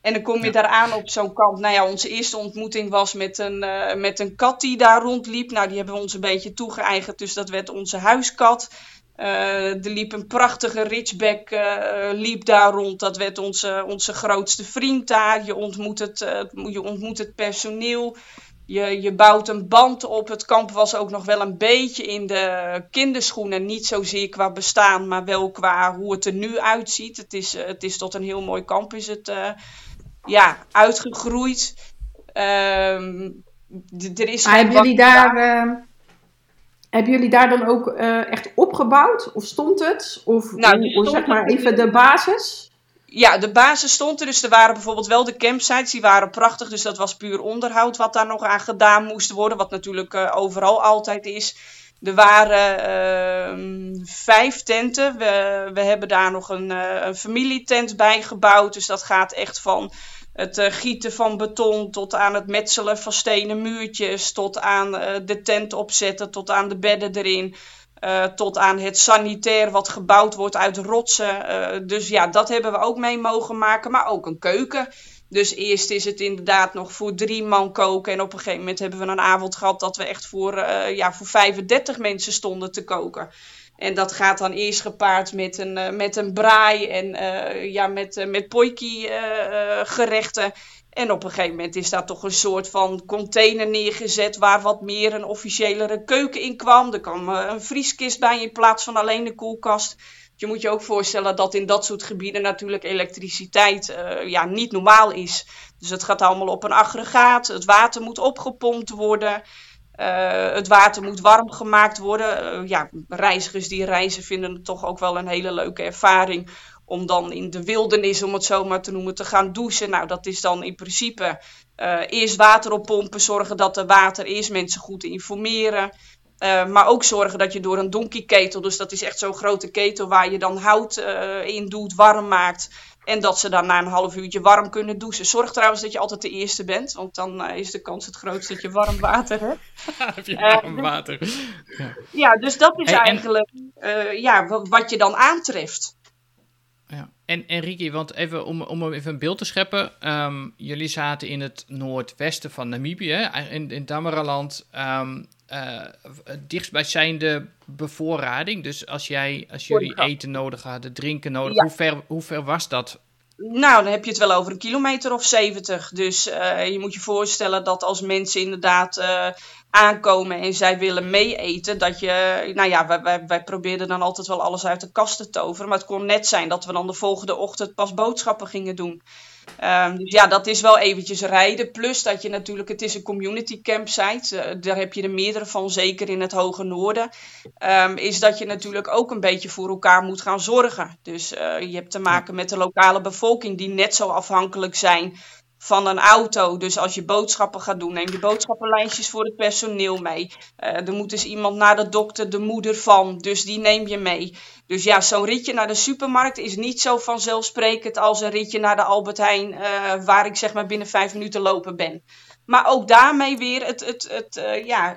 En dan kom je Ja. daar aan op zo'n kamp. Nou ja, onze eerste ontmoeting was met een, eh, met een kat die daar rondliep. Nou, die hebben we ons een beetje toegeëigend, dus dat werd onze huiskat. Eh, er liep een prachtige ridgeback eh, liep daar rond. Dat werd onze, onze grootste vriend daar. Je ontmoet het, je ontmoet het personeel. Je, je bouwt een band op. Het kamp was ook nog wel een beetje in de kinderschoenen. Niet zozeer qua bestaan, maar wel qua hoe het er nu uitziet. Het is, het is tot een heel mooi kamp is het, ja, uitgegroeid. Ehm, er is Maar hebben jullie daar, eh, hebben jullie daar dan ook eh, echt opgebouwd? Of stond het? Of Nou, hoe- stond zeg maar even de basis? Ja, de basis stond er. Dus er waren bijvoorbeeld wel de campsites, die waren prachtig. Dus dat was puur onderhoud wat daar nog aan gedaan moest worden. Wat natuurlijk eh, overal altijd is. Er waren ehm, vijf tenten. We, we hebben daar nog een, eh, een familietent bij gebouwd. Dus dat gaat echt van het eh, gieten van beton tot aan het metselen van stenen muurtjes. Tot aan eh, de tent opzetten, tot aan de bedden erin. tot aan het sanitair wat gebouwd wordt uit rotsen. Dus ja, dat hebben we ook mee mogen maken. Maar ook een keuken. Dus eerst is het inderdaad nog voor drie man koken. En op een gegeven moment hebben we een avond gehad dat we echt voor, eh, ja, voor 35 mensen stonden te koken. En dat gaat dan eerst gepaard met een, eh, met een braai en eh, ja, met, met poiki gerechten. En op een gegeven moment is daar toch een soort van container neergezet waar wat meer een officiëlere keuken in kwam. Er kwam een vrieskist bij in plaats van alleen de koelkast. Je moet je ook voorstellen dat in dat soort gebieden natuurlijk elektriciteit eh, ja, niet normaal is. Dus het gaat allemaal op een aggregaat. Het water moet opgepompt worden. Eh, het water moet warm gemaakt worden. Eh, ja, reizigers die reizen vinden het toch ook wel een hele leuke ervaring. Om dan in de wildernis, om het zo maar te noemen, te gaan douchen. Nou, dat is dan in principe eerst water oppompen. Zorgen dat er water is. Mensen goed informeren. Eh, maar ook zorgen dat je door een donkeyketel, dus dat is echt zo'n grote ketel waar je dan hout eh, in doet, warm maakt. En dat ze dan na een half uurtje warm kunnen douchen. Zorg trouwens dat je altijd de eerste bent, want dan eh, is de kans het grootst dat je warm water hebt. (laughs) heb je warm water. Ja, dus dat is Hey, eigenlijk ja, wa- wat je dan aantreft. Ja. en, en Riki, want even om, om even een beeld te scheppen. ehm, jullie zaten in het noordwesten van Namibië, in, in Damaraland. ehm het dichtstbijzijnde bevoorrading. Dus als, jij, als jullie eten nodig hadden, drinken nodig, Ja. hoe, ver, hoe ver was dat? Nou, dan heb je het wel over een kilometer of 70. Dus eh, je moet je voorstellen dat als mensen inderdaad aankomen en zij willen meeeten, dat je, nou ja, wij, wij, wij probeerden dan altijd wel alles uit de kast te toveren. Maar het kon net zijn dat we dan de volgende ochtend pas boodschappen gingen doen. Ehm, dus ja, dat is wel eventjes rijden. Plus dat je natuurlijk, het is een community campsite. eh, daar heb je er meerdere van, zeker in het hoge noorden. Ehm, is dat je natuurlijk ook een beetje voor elkaar moet gaan zorgen. Dus eh, je hebt te maken met de lokale bevolking die net zo afhankelijk zijn van een auto. Dus als je boodschappen gaat doen, neem je boodschappenlijstjes voor het personeel mee. Eh, er moet dus iemand naar de dokter, de moeder van, dus die neem je mee. Dus ja, zo'n ritje naar de supermarkt is niet zo vanzelfsprekend als een ritje naar de Albert Heijn, eh, waar ik zeg maar binnen vijf minuten lopen ben. Maar ook daarmee weer, het, het, het, eh, ja,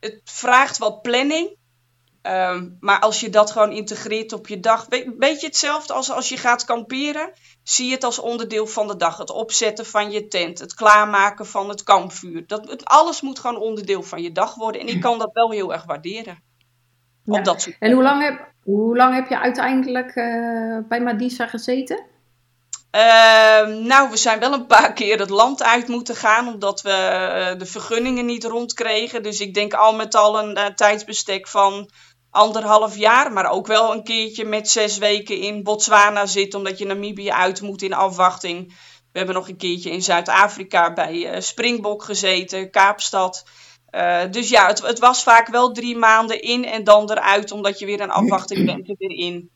het vraagt wat planning. Ehm, maar als je dat gewoon integreert op je dag, weet, weet je hetzelfde als als je gaat kamperen? Zie het als onderdeel van de dag. Het opzetten van je tent, het klaarmaken van het kampvuur. Dat, het, alles moet gewoon onderdeel van je dag worden. En ik kan dat wel heel erg waarderen. Ja. Op dat soort En hoe lang heb, hoe lang heb je uiteindelijk eh, bij Madisa gezeten? Ehm, nou, we zijn wel een paar keer het land uit moeten gaan, omdat we eh, de vergunningen niet rondkregen. Dus ik denk al met al een eh, tijdsbestek van anderhalf jaar, maar ook wel een keertje met zes weken in Botswana zitten, omdat je Namibië uit moet in afwachting. We hebben nog een keertje in Zuid-Afrika bij eh, Springbok gezeten, Kaapstad. Eh, dus ja, het, het was vaak wel drie maanden in en dan eruit, omdat je weer in afwachting (clears throat) bent er weer in.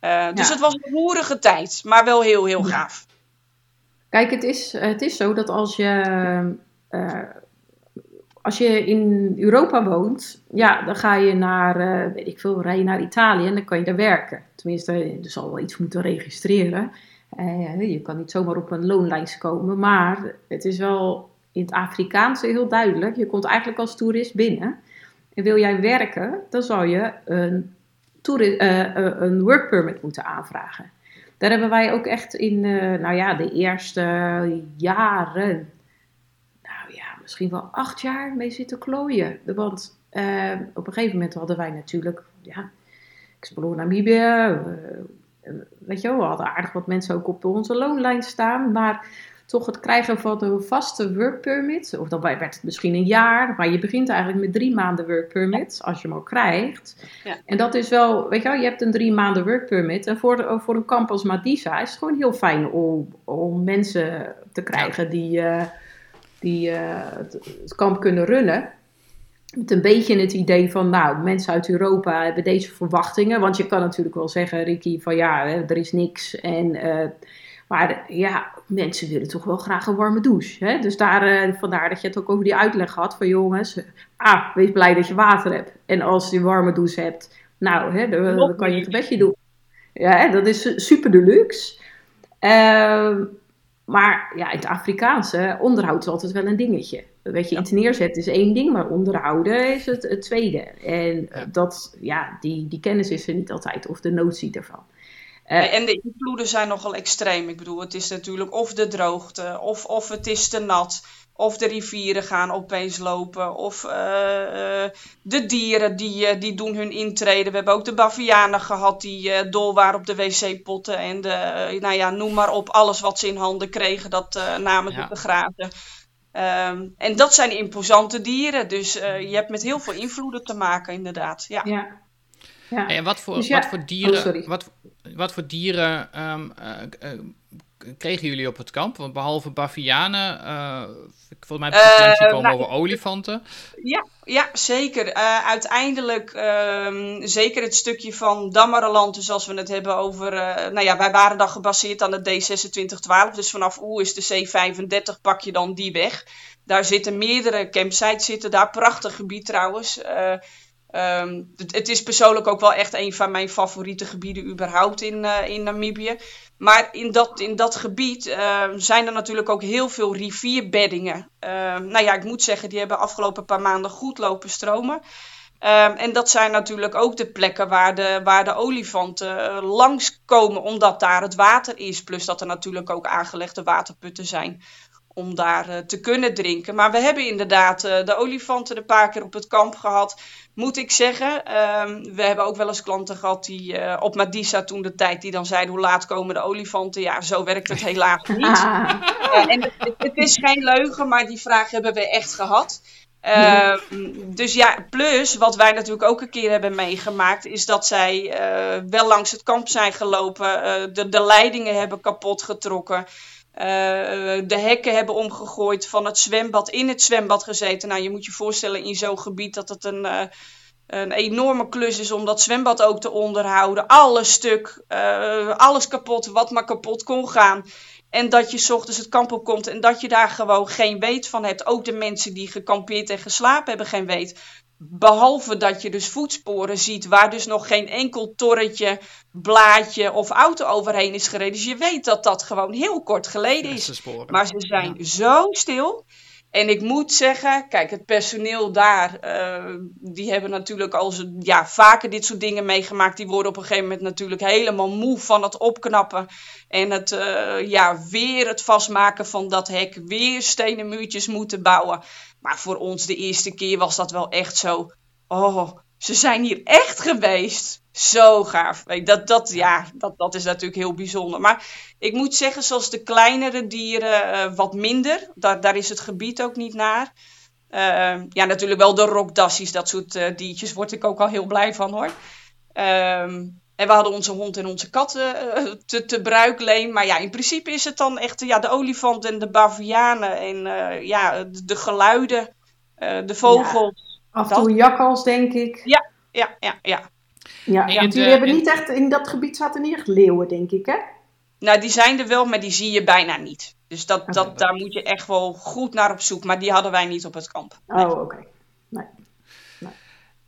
Eh, dus Ja. het was een roerige tijd, maar wel heel, heel gaaf. Kijk, het is, het is zo dat als je, als je in Europa woont, ja, dan ga je naar, weet ik veel, rij je naar Italië en dan kan je daar werken. Tenminste, er zal wel iets moeten registreren. Eh, je kan niet zomaar op een loonlijst komen, maar het is wel in het Afrikaans heel duidelijk. Je komt eigenlijk als toerist binnen. En wil jij werken, dan zal je een, eh, een work permit moeten aanvragen. Daar hebben wij ook echt in, nou ja, de eerste jaren, ja, misschien wel acht jaar mee zitten klooien. Want eh, op een gegeven moment hadden wij natuurlijk, ja, Explore Namibië, eh, eh, weet je wel, we hadden aardig wat mensen ook op onze loonlijn staan, maar toch het krijgen van een vaste work permit, of dan werd het misschien een jaar, maar je begint eigenlijk met drie maanden work permit, als je hem al krijgt. Ja. En dat is wel, weet je wel, je hebt een drie maanden work permit, en voor, de, voor een kamp als Madisa is het gewoon heel fijn om, om mensen te krijgen die, eh, die eh, het, het kamp kunnen runnen. Met een beetje het idee van, nou, mensen uit Europa hebben deze verwachtingen. Want je kan natuurlijk wel zeggen, Ricky, van ja, hè, er is niks. En, eh, maar ja, mensen willen toch wel graag een warme douche. Hè? Dus daar, eh, vandaar dat je het ook over die uitleg had van jongens. Ah, wees blij dat je water hebt. En als je een warme douche hebt, nou, hè, dan, kan je meer. het bedje doen. Ja, dat is super deluxe. Ehm, maar ja, in het Afrikaanse, onderhoud is altijd wel een dingetje. Weet je, iets neerzetten is één ding, maar onderhouden is het, het tweede. En Ja. dat, ja, die, die kennis is er niet altijd, of de notie ervan. Eh, En de invloeden zijn nogal extreem. Ik bedoel, het is natuurlijk of de droogte, of, of het is te nat, of de rivieren gaan opeens lopen, of eh, eh, de dieren die, eh, die doen hun intrede. We hebben ook de bavianen gehad die eh, dol waren op de wc-potten en de, nou ja, noem maar op, alles wat ze in handen kregen, dat eh, namen ze Ja. te grazen. Ehm, en dat zijn imposante dieren, dus eh, je hebt met heel veel invloeden te maken, inderdaad. Ja. ja. ja. En wat voor, Dus ja- wat voor dieren, Oh, sorry. wat, wat voor dieren ehm, eh, eh, kregen jullie op het kamp? Want behalve bavianen, eh volgens mij heb ik Eh, gekomen nou, over olifanten. Ja, ja zeker. Eh, uiteindelijk, ehm, zeker het stukje van Damaraland, dus als we het hebben over... nou ja, wij waren dan gebaseerd aan de D2612, dus vanaf Oe is de C35, pak je dan die weg. Daar zitten meerdere campsites, zitten daar. Prachtig gebied trouwens. Eh, ehm, het, is persoonlijk ook wel echt een van mijn favoriete gebieden überhaupt in, eh, in Namibië. Maar in dat, in dat gebied eh, zijn er natuurlijk ook heel veel rivierbeddingen. Eh, nou ja, ik moet zeggen, die hebben afgelopen paar maanden goed lopen stromen. Ehm, en dat zijn natuurlijk ook de plekken waar de, waar de olifanten uh, langskomen, omdat daar het water is. Plus dat er natuurlijk ook aangelegde waterputten zijn om daar uh, te kunnen drinken. Maar we hebben inderdaad uh, de olifanten een paar keer op het kamp gehad. Moet ik zeggen, um, we hebben ook wel eens klanten gehad die uh, op Madisa toen de tijd, die dan zeiden hoe laat komen de olifanten. Ja, zo werkt het helaas (laughs) niet. en het, het, is geen leugen, maar die vraag hebben we echt gehad. Uh, dus ja, plus wat wij natuurlijk ook een keer hebben meegemaakt, is dat zij uh, wel langs het kamp zijn gelopen, uh, de, de leidingen hebben kapot getrokken. Uh, de hekken hebben omgegooid, van het zwembad in het zwembad gezeten. Nou, je moet je voorstellen in zo'n gebied dat het een, uh, een enorme klus is om dat zwembad ook te onderhouden. Alles stuk, uh, alles kapot, wat maar kapot kon gaan. En dat je ochtends het kamp op komt en dat je daar gewoon geen weet van hebt. Ook de mensen die gekampeerd en geslapen hebben geen weet. Behalve dat je dus voetsporen ziet waar dus nog geen enkel torretje, blaadje of auto overheen is gereden. Dus je weet dat dat gewoon heel kort geleden is. Maar ze zijn ja. zo stil. En ik moet zeggen, kijk, het personeel daar, uh, die hebben natuurlijk al ja, vaker dit soort dingen meegemaakt. Die worden op een gegeven moment natuurlijk helemaal moe van het opknappen. En het, uh, ja, weer het vastmaken van dat hek, weer stenen muurtjes moeten bouwen. Maar voor ons de eerste keer was dat wel echt zo, oh, ze zijn hier echt geweest. Zo gaaf. Dat, dat, ja, dat, dat is natuurlijk heel bijzonder. Maar ik moet zeggen, zoals de kleinere dieren, uh, wat minder. Daar, daar is het gebied ook niet naar. Uh, ja, natuurlijk wel de rokdassies, dat soort uh, diertjes, word ik ook al heel blij van hoor. Um, en we hadden onze hond en onze katten uh, te, te bruikleen. Maar ja, in principe is het dan echt ja, de olifant en de bavianen. En ja, de, de geluiden, de vogels. Ja, af en toe jakkals, denk ik. Ja, ja, ja, ja. Ja, ja. jullie hebben niet echt, in dat gebied zaten niet echt leeuwen, denk ik, hè? Nou, die zijn er wel, maar die zie je bijna niet. Dus dat, okay. dat, daar moet je echt wel goed naar op zoek. Maar die hadden wij niet op het kamp. Nee. Oh, oké. Okay. Nee.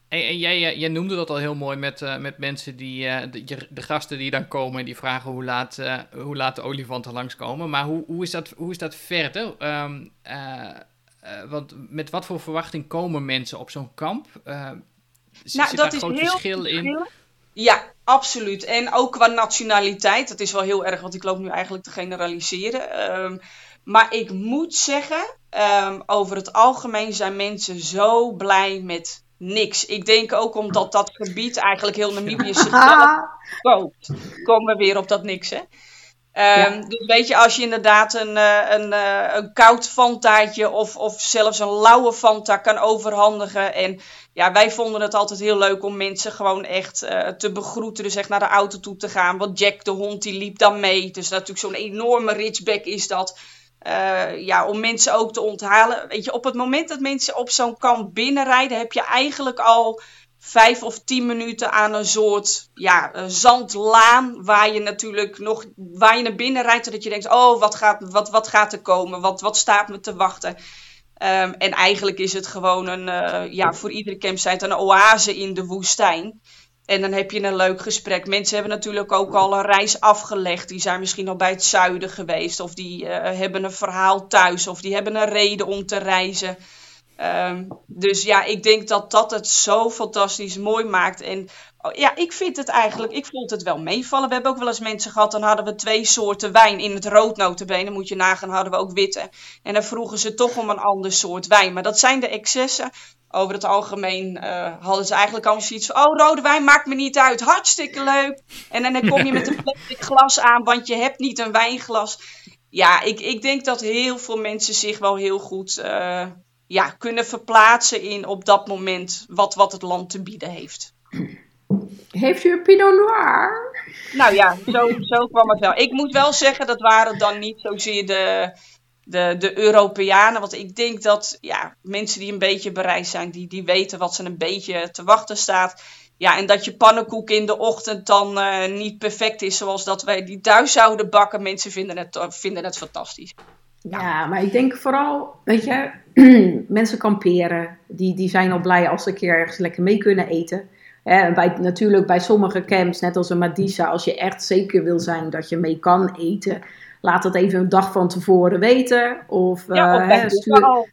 En, en jij, jij, noemde dat al heel mooi met, uh, met mensen die, uh, de, de, gasten die dan komen en die vragen hoe laat, uh, hoe laat de olifanten langskomen. Maar hoe, hoe, is, dat, hoe is dat verder? Um, want met wat voor verwachting komen mensen op zo'n kamp? nou, zit dat is heel verschil in? Ja, absoluut. En ook qua nationaliteit. Dat is wel heel erg, want ik loop nu eigenlijk te generaliseren. Um, maar ik moet zeggen, um, over het algemeen zijn mensen zo blij met niks. Ik denk ook omdat dat gebied eigenlijk heel Namibië zichzelf koopt. Komen we weer op dat niks, hè? Ja. Dus weet je, als je inderdaad een, een, een koud fantaatje of, of zelfs een lauwe fanta kan overhandigen. En ja, wij vonden het altijd heel leuk om mensen gewoon echt uh, te begroeten. Dus echt naar de auto toe te gaan. Want Jack, de hond, die liep dan mee. Dus natuurlijk zo'n enorme ridgeback is dat. Ja, om mensen ook te onthalen. Weet je, op het moment dat mensen op zo'n kamp binnenrijden, heb je eigenlijk al vijf of tien minuten aan een soort ja, een zandlaan. Waar je natuurlijk nog waar je naar binnen rijdt. Dat je denkt: oh, wat gaat, wat, wat gaat er komen? Wat, wat staat me te wachten? Um, en eigenlijk is het gewoon een, uh, ja, voor iedere campsite een oase in de woestijn. En dan heb je een leuk gesprek. Mensen hebben natuurlijk ook al een reis afgelegd. Die zijn misschien al bij het zuiden geweest. Of die uh, hebben een verhaal thuis. Of die hebben een reden om te reizen. Um, dus ja, ik denk dat dat het zo fantastisch mooi maakt. En oh, ja, ik vind het eigenlijk, ik vond het wel meevallen. We hebben ook wel eens mensen gehad, dan hadden we twee soorten wijn. In het rood notabene, moet je nagaan, hadden we ook witte. En dan vroegen ze toch om een ander soort wijn. Maar dat zijn de excessen over het algemeen uh, hadden ze eigenlijk allemaal zoiets van... Oh, rode wijn maakt me niet uit. Hartstikke leuk. En dan kom je met een (laughs) plastic glas aan, want je hebt niet een wijnglas. Ja, ik, ik denk dat heel veel mensen zich wel heel goed uh, ja, kunnen verplaatsen in op dat moment wat, wat het land te bieden heeft. Heeft u een Pinot Noir? Nou ja, zo, zo kwam het wel. Ik moet wel zeggen, dat waren dan niet zozeer de de, de Europeanen. Want ik denk dat ja, mensen die een beetje bereid zijn, die, die weten wat ze een beetje te wachten staat. Ja, en dat je pannenkoek in de ochtend dan uh, niet perfect is zoals dat wij die thuis zouden bakken. Mensen vinden het, vinden het fantastisch. Ja. ja, maar ik denk vooral, weet je, (clears throat) mensen kamperen. Die, die zijn al blij als ze een keer ergens lekker mee kunnen eten. Bij, natuurlijk bij sommige camps, net als een Madisa, als je echt zeker wil zijn dat je mee kan eten, laat het even een dag van tevoren weten. Of, ja, of, uh, bij, stuur,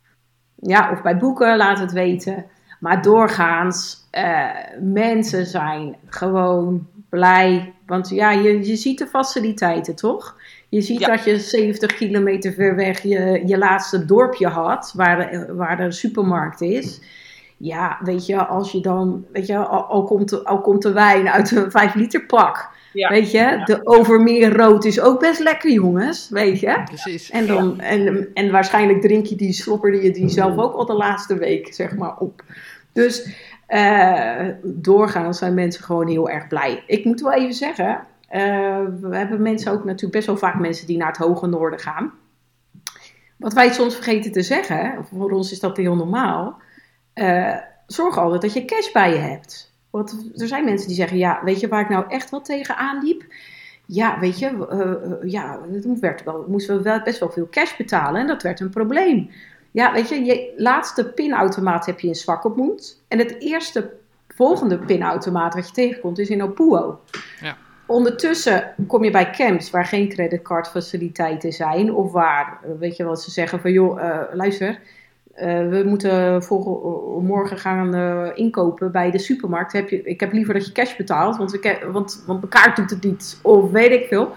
ja, of bij boeken, laat het weten. Maar doorgaans, uh, mensen zijn gewoon blij. Want ja, je, je ziet de faciliteiten, toch? Je ziet dat je 70 kilometer ver weg je, je laatste dorpje had, waar de, waar de supermarkt is. Ja, weet je, als je dan, weet je, al, al komt, de, al komt de wijn uit een 5 liter pak. Weet je, de overmeer rood is ook best lekker, jongens. Weet je? Precies. En, dan, en, en waarschijnlijk drink je die, slopperde je die zelf ook al de laatste week, zeg maar, op. Dus uh, doorgaans zijn mensen gewoon heel erg blij. Ik moet wel even zeggen, we hebben mensen ook natuurlijk best wel vaak mensen die naar het hoge noorden gaan. Wat wij soms vergeten te zeggen, voor ons is dat heel normaal. Uh, zorg altijd dat je cash bij je hebt. Want er zijn mensen die zeggen, ja, weet je waar ik nou echt wel tegenaan liep? Ja, weet je, uh, ja, het werd wel, moesten we wel best wel veel cash betalen en dat werd een probleem. Ja, weet je, je laatste pinautomaat heb je in Swakopmund. En het eerste volgende pinautomaat wat je tegenkomt is in Opuo. Ja. Ondertussen kom je bij camps waar geen creditcardfaciliteiten zijn. Of waar, weet je wat ze zeggen van joh, uh, luister, uh, we moeten morgen gaan uh, inkopen bij de supermarkt. Heb je, ik heb liever dat je cash betaalt, want, we, want, want mijn kaart doet het niet. Of weet ik veel.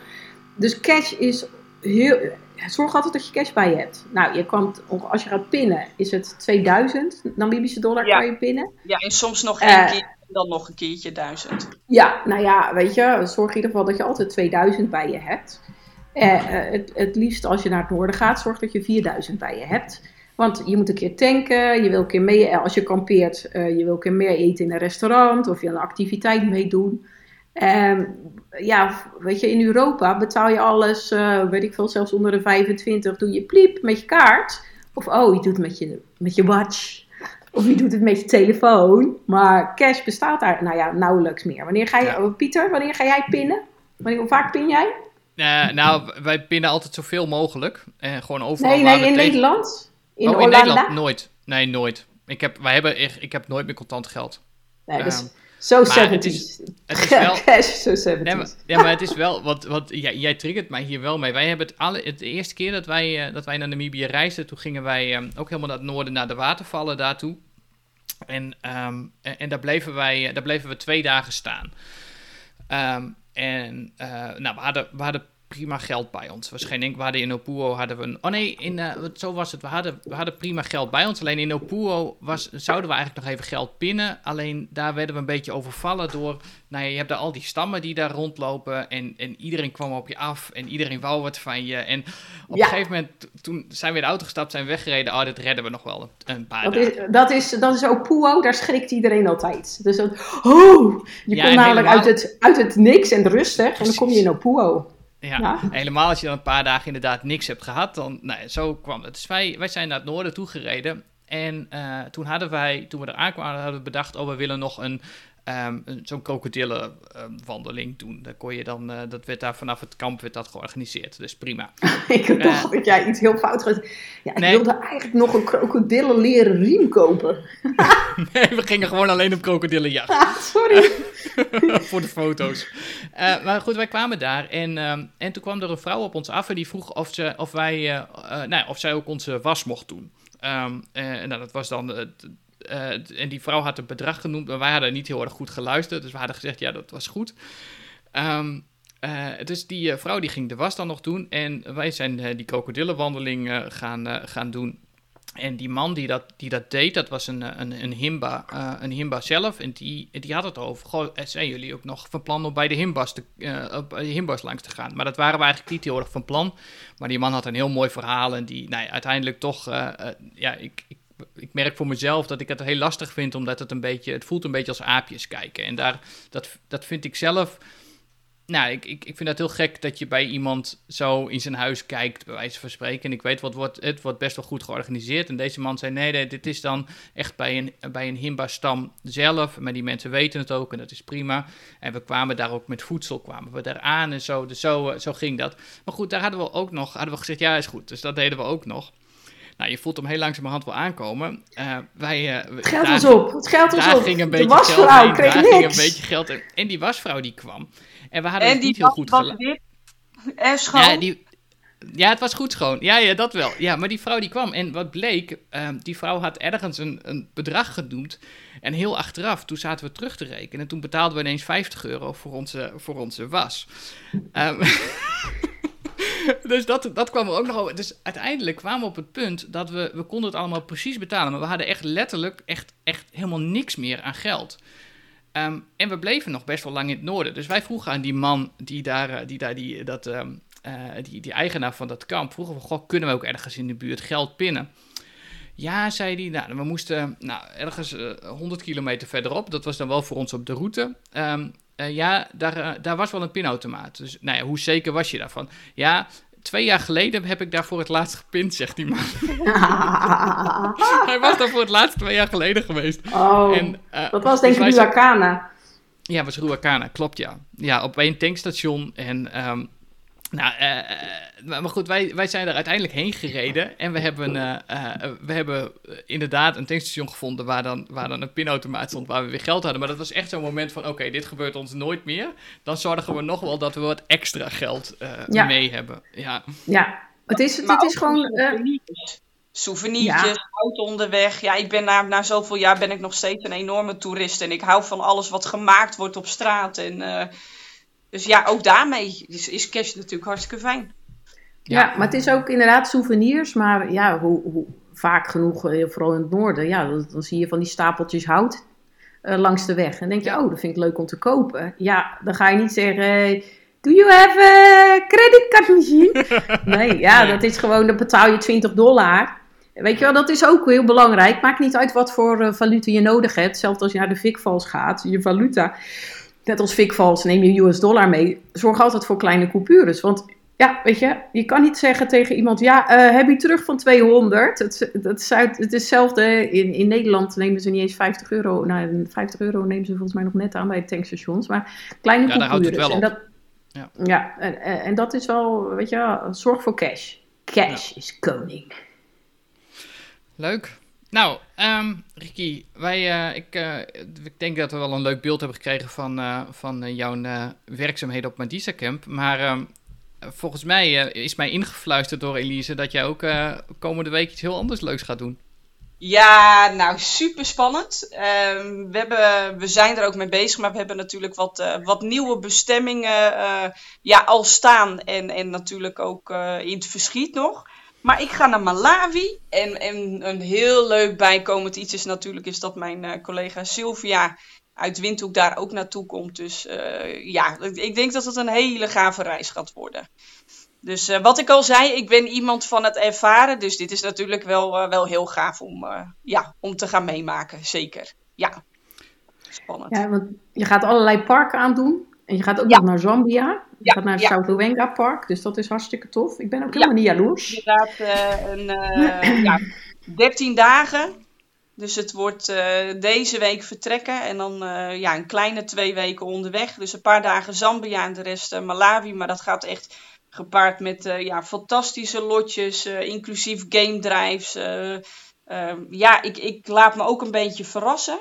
Dus cash is heel. Zorg altijd dat je cash bij je hebt. Nou, je kan, als je gaat pinnen, is het 2000 Namibische dollar ja. kan je pinnen. Ja, en soms nog één keer dan nog een keertje 1000. Ja, nou ja, weet je, zorg in ieder geval dat je altijd 2000 bij je hebt. het, het liefst als je naar het noorden gaat, zorg dat je 4000 bij je hebt. Want je moet een keer tanken, je wil een keer mee, als je kampeert, uh, je wil een keer meer eten in een restaurant of je een activiteit meedoen. En ja, weet je, in Europa betaal je alles, weet ik veel, zelfs onder de 25, doe je pliep met je kaart. Of oh, je doet met je, met je watch. Of je doet het met je telefoon. Maar cash bestaat daar, nou ja, nauwelijks meer. Wanneer ga je, ja. oh, Pieter, wanneer ga jij pinnen? Wanneer, hoe vaak pin jij? Uh, nou, wij pinnen altijd zoveel mogelijk. En gewoon overal. Nee, nee, in Nederland? In, oh, in Nederland nooit. Nee, nooit. Ik heb, wij hebben, ik, ik heb nooit meer contant geld. Nee, dus zo 70 het is, het is wel, (laughs) Cash, zo 70 nee, ja, maar het is wel, wat, wat jij, jij triggert mij hier wel mee. Wij hebben het, alle, het de eerste keer dat wij, uh, dat wij naar Namibië reisden, toen gingen wij um, ook helemaal naar het noorden, naar de watervallen daartoe. En, um, en, en, daar, bleven wij, daar bleven we twee dagen staan. Um, en uh, nou, we hadden, we hadden prima geld bij ons. Was geen we hadden in Opuo hadden we een. Oh nee, in, uh, zo was het. We hadden, we hadden prima geld bij ons. Alleen in Opuo was, zouden we eigenlijk nog even geld pinnen. Alleen daar werden we een beetje overvallen door. Nou ja, je hebt daar al die stammen die daar rondlopen. En, en iedereen kwam op je af. En iedereen wou wat van je. En op ja. een gegeven moment, toen zijn we in de auto gestapt, zijn we weggereden. Oh, dit redden we nog wel een paar dat dagen. Is, dat, is, dat is Opuo, daar schrikt iedereen altijd. Dus dat, oh, je ja, komt namelijk helemaal... uit, het, uit het niks en rustig. Precies. En dan kom je in Opuo. Ja, helemaal als je dan een paar dagen inderdaad niks hebt gehad, dan, nou, zo kwam het. Dus wij, wij zijn naar het noorden toe gereden. En uh, toen hadden wij, toen we er aankwamen, hadden we bedacht, oh, we willen nog een, um, zo'n krokodillenwandeling doen. Daar kon je dan, uh, dat werd daar vanaf het kamp werd dat georganiseerd. Dus prima. (laughs) ik dacht uh, dat jij iets heel fout had. Ja, ik nee. wilde eigenlijk nog een krokodillen leren riem kopen. (laughs) nee, we gingen gewoon alleen op krokodillenjacht. Ah, sorry. (laughs) voor de foto's. Uh, maar goed, wij kwamen daar en, uh, en toen kwam er een vrouw op ons af en die vroeg of, ze, of, wij, nou, of zij ook onze was mocht doen. Um, nou, dat was dan. En die vrouw had een bedrag genoemd, maar wij hadden niet heel erg goed geluisterd. Dus we hadden gezegd, ja, dat was goed. Um, dus die vrouw die ging de was dan nog doen. En wij zijn die krokodillenwandeling gaan, gaan doen. En die man die dat, die dat deed, dat was een, een, een, himba, een himba zelf. En die, die had het over. Zijn jullie ook nog van plan om bij de himbas, te, op de himbas langs te gaan? Maar dat waren we eigenlijk niet heel erg van plan. Maar die man had een heel mooi verhaal. En die nou ja, uiteindelijk toch. Ja, ik, ik, merk voor mezelf dat ik het heel lastig vind. Omdat het een beetje. Het voelt een beetje als aapjes kijken. En daar, dat, dat vind ik zelf nou, ik, ik, ik vind het heel gek dat je bij iemand zo in zijn huis kijkt, bij wijze van spreken. En ik weet, wat wordt, het wordt best wel goed georganiseerd. En deze man zei, nee, nee dit is dan echt bij een, bij een Himba-stam zelf. Maar die mensen weten het ook en dat is prima. En we kwamen daar ook met voedsel, kwamen we daar aan en zo. Dus zo, zo ging dat. Maar goed, daar hadden we ook nog, hadden we gezegd, ja, is goed. Dus dat deden we ook nog. Nou, je voelt hem heel langzamerhand wel aankomen. Uh, wij, uh, het geld was op. Het geld was daar op. Ging een beetje de wasvrouw geld kreeg daar niks. ging een beetje geld in. En die wasvrouw die kwam. En we hadden en het niet heel goed wit en schoon. Ja, die, Ja, het was goed schoon. Ja, ja, dat wel. Ja, maar die vrouw die kwam. En wat bleek, ehm, die vrouw had ergens een, een bedrag genoemd. En heel achteraf, toen zaten we terug te rekenen. En toen betaalden we ineens 50 euro voor onze, voor onze was. Ehm, (laughs) (laughs) dus dat, dat kwam er ook nog over. Dus uiteindelijk kwamen we op het punt dat we, we konden het allemaal precies betalen. Maar we hadden echt letterlijk echt, echt helemaal niks meer aan geld. Ehm, en we bleven nog best wel lang in het noorden. Dus wij vroegen aan die man die daar, eh, die, daar die, dat, ehm, eh, die, die eigenaar van dat kamp, vroegen we, goh, kunnen we ook ergens in de buurt geld pinnen? Ja, zei hij. Nou, we moesten nou, ergens uh, eh, 100 kilometer verderop. Dat was dan wel voor ons op de route. Um, uh, ja, daar, uh, daar was wel een pinautomaat. Dus nou ja, hoe zeker was je daarvan? Ja, twee jaar geleden heb ik daar voor het laatst gepind, zegt die man. (laughs) Hij was daar voor het laatst twee jaar geleden geweest. Oh, en, dat was denk ik dus Ruacana. Ja, was Ruacana, klopt ja. Ja, op een tankstation en... Um, nou, uh, maar goed, wij, wij zijn er uiteindelijk heen gereden. En we hebben, uh, uh, we hebben inderdaad een tankstation gevonden waar dan, waar dan een pinautomaat stond waar we weer geld hadden. Maar dat was echt zo'n moment van, oké, dit gebeurt ons nooit meer. Dan zorgen we nog wel dat we wat extra geld ja. mee hebben. Ja, ja. het is, het, het is gewoon... Souvenirtjes, ja. auto onderweg. Ja, ik ben na, na zoveel jaar ben ik nog steeds een enorme toerist. En ik hou van alles wat gemaakt wordt op straat. En dus ja, ook daarmee is, is cash natuurlijk hartstikke fijn. Ja, ja, maar het is ook inderdaad souvenirs. Maar ja, hoe, hoe vaak genoeg, eh, vooral in het noorden, ja, dan, dan zie je van die stapeltjes hout uh, langs de weg. En denk je, oh, dat vind ik leuk om te kopen. Ja, dan ga je niet zeggen, do you have a credit card machine? (laughs) nee, ja, dat is gewoon, dan betaal je 20 dollar. Weet je wel, dat is ook heel belangrijk. Maakt niet uit wat voor uh, valuta je nodig hebt. Zelfs als je naar de fikvals gaat, je valuta net als fikvals, neem je US dollar mee. Zorg altijd voor kleine coupures. Want ja, weet je, je kan niet zeggen tegen iemand: Ja, uh, heb je terug van 200? Het, het, is, het is hetzelfde. In, in Nederland nemen ze niet eens 50 euro. Nou, 50 euro nemen ze volgens mij nog net aan bij de tankstations. Maar kleine ja, coupures. Daar houdt het wel op. En dat, ja, ja en, en, dat is wel, weet je, zorg voor cash. Cash is koning. Leuk. Nou, um, Ricky, wij, uh, ik, uh, ik denk dat we wel een leuk beeld hebben gekregen van, uh, van jouw werkzaamheden op Madisa Camp. Maar ehm, volgens mij is mij ingefluisterd door Elise dat jij ook komende week iets heel anders leuks gaat doen. Ja, nou super spannend. Um, we, hebben, we zijn er ook mee bezig, maar we hebben natuurlijk wat, wat nieuwe bestemmingen ja, al staan. En, en natuurlijk ook in het verschiet nog. Maar ik ga naar Malawi. En, en een heel leuk bijkomend iets is natuurlijk is dat mijn uh, collega Sylvia uit Windhoek daar ook naartoe komt. Dus uh, ja, ik denk dat het een hele gave reis gaat worden. Dus uh, wat ik al zei, ik ben iemand van het ervaren. Dus dit is natuurlijk wel, wel heel gaaf om, ja, om te gaan meemaken. Zeker. Ja. Spannend. Ja, want je gaat allerlei parken aandoen. En je gaat ook nog naar Zambia. Je gaat naar het ja. Park, dus dat is hartstikke tof. Ik ben ook helemaal niet jaloers. Inderdaad, uh, een, uh, ja, 13 dagen. Dus het wordt uh, deze week vertrekken en dan ja, een kleine twee weken onderweg. Dus een paar dagen Zambia en de rest Malawi. Maar dat gaat echt gepaard met ja, fantastische lotjes, inclusief game drives. ja, ik, ik laat me ook een beetje verrassen.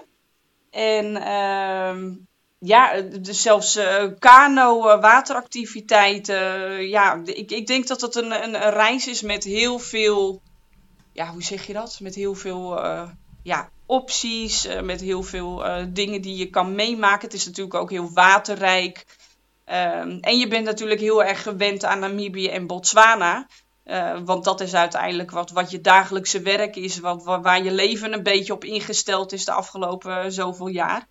En ehm, ja, zelfs uh, kano, uh, wateractiviteiten. ja, ik, ik denk dat het een, een, een, reis is met heel veel. Ja, hoe zeg je dat? Met heel veel ja, opties, met heel veel dingen die je kan meemaken. Het is natuurlijk ook heel waterrijk. Um, en je bent natuurlijk heel erg gewend aan Namibië en Botswana. want dat is uiteindelijk wat, wat je dagelijkse werk is, wat, waar je leven een beetje op ingesteld is de afgelopen zoveel jaar.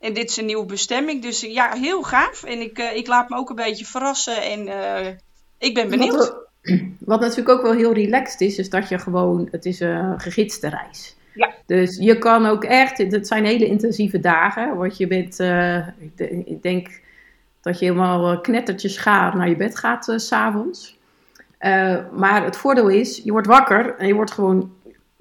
En dit is een nieuwe bestemming. Dus ja, heel gaaf. En ik, uh, ik laat me ook een beetje verrassen. En uh, ik ben benieuwd. (clears throat) Wat, natuurlijk ook wel heel relaxed is, is dat je gewoon, het is een gegidste reis. Ja. Dus je kan ook echt, het zijn hele intensieve dagen. Want je bent, uh, ik denk dat je helemaal knettertjes schaar naar je bed gaat s s'avonds. maar het voordeel is, je wordt wakker en je wordt gewoon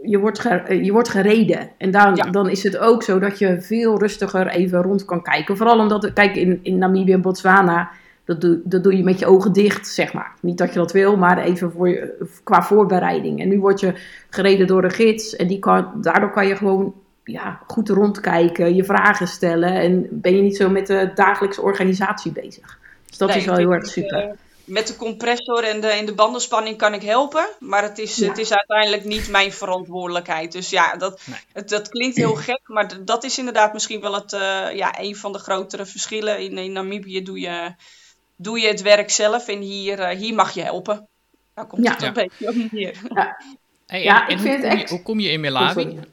je wordt, eh, je wordt gereden. En dan, dan is het ook zo dat je veel rustiger even rond kan kijken. Vooral omdat, kijk, in, in Namibië en Botswana, dat doe, dat doe je met je ogen dicht, zeg maar. Niet dat je dat wil, maar even voor je, qua voorbereiding. En nu word je gereden door een gids. En die kan, daardoor kan je gewoon ja, goed rondkijken, je vragen stellen. En ben je niet zo met de dagelijkse organisatie bezig. Dus dat is wel heel erg super. Met de compressor en de, en de bandenspanning kan ik helpen. Maar het is, Ja. het is uiteindelijk niet mijn verantwoordelijkheid. Dus ja, dat, Nee. het, dat klinkt heel gek. Maar dat is inderdaad misschien wel het, eh, ja, een van de grotere verschillen. In, in Namibië doe je, doe je het werk zelf. En hier, eh, hier mag je helpen. Daar komt Ja. het een Ja. beetje op neer. (laughs) Hey, Ja, en, ik en vind hoe, het kom je, echt- hoe kom je in Oh, Malawi? sorry.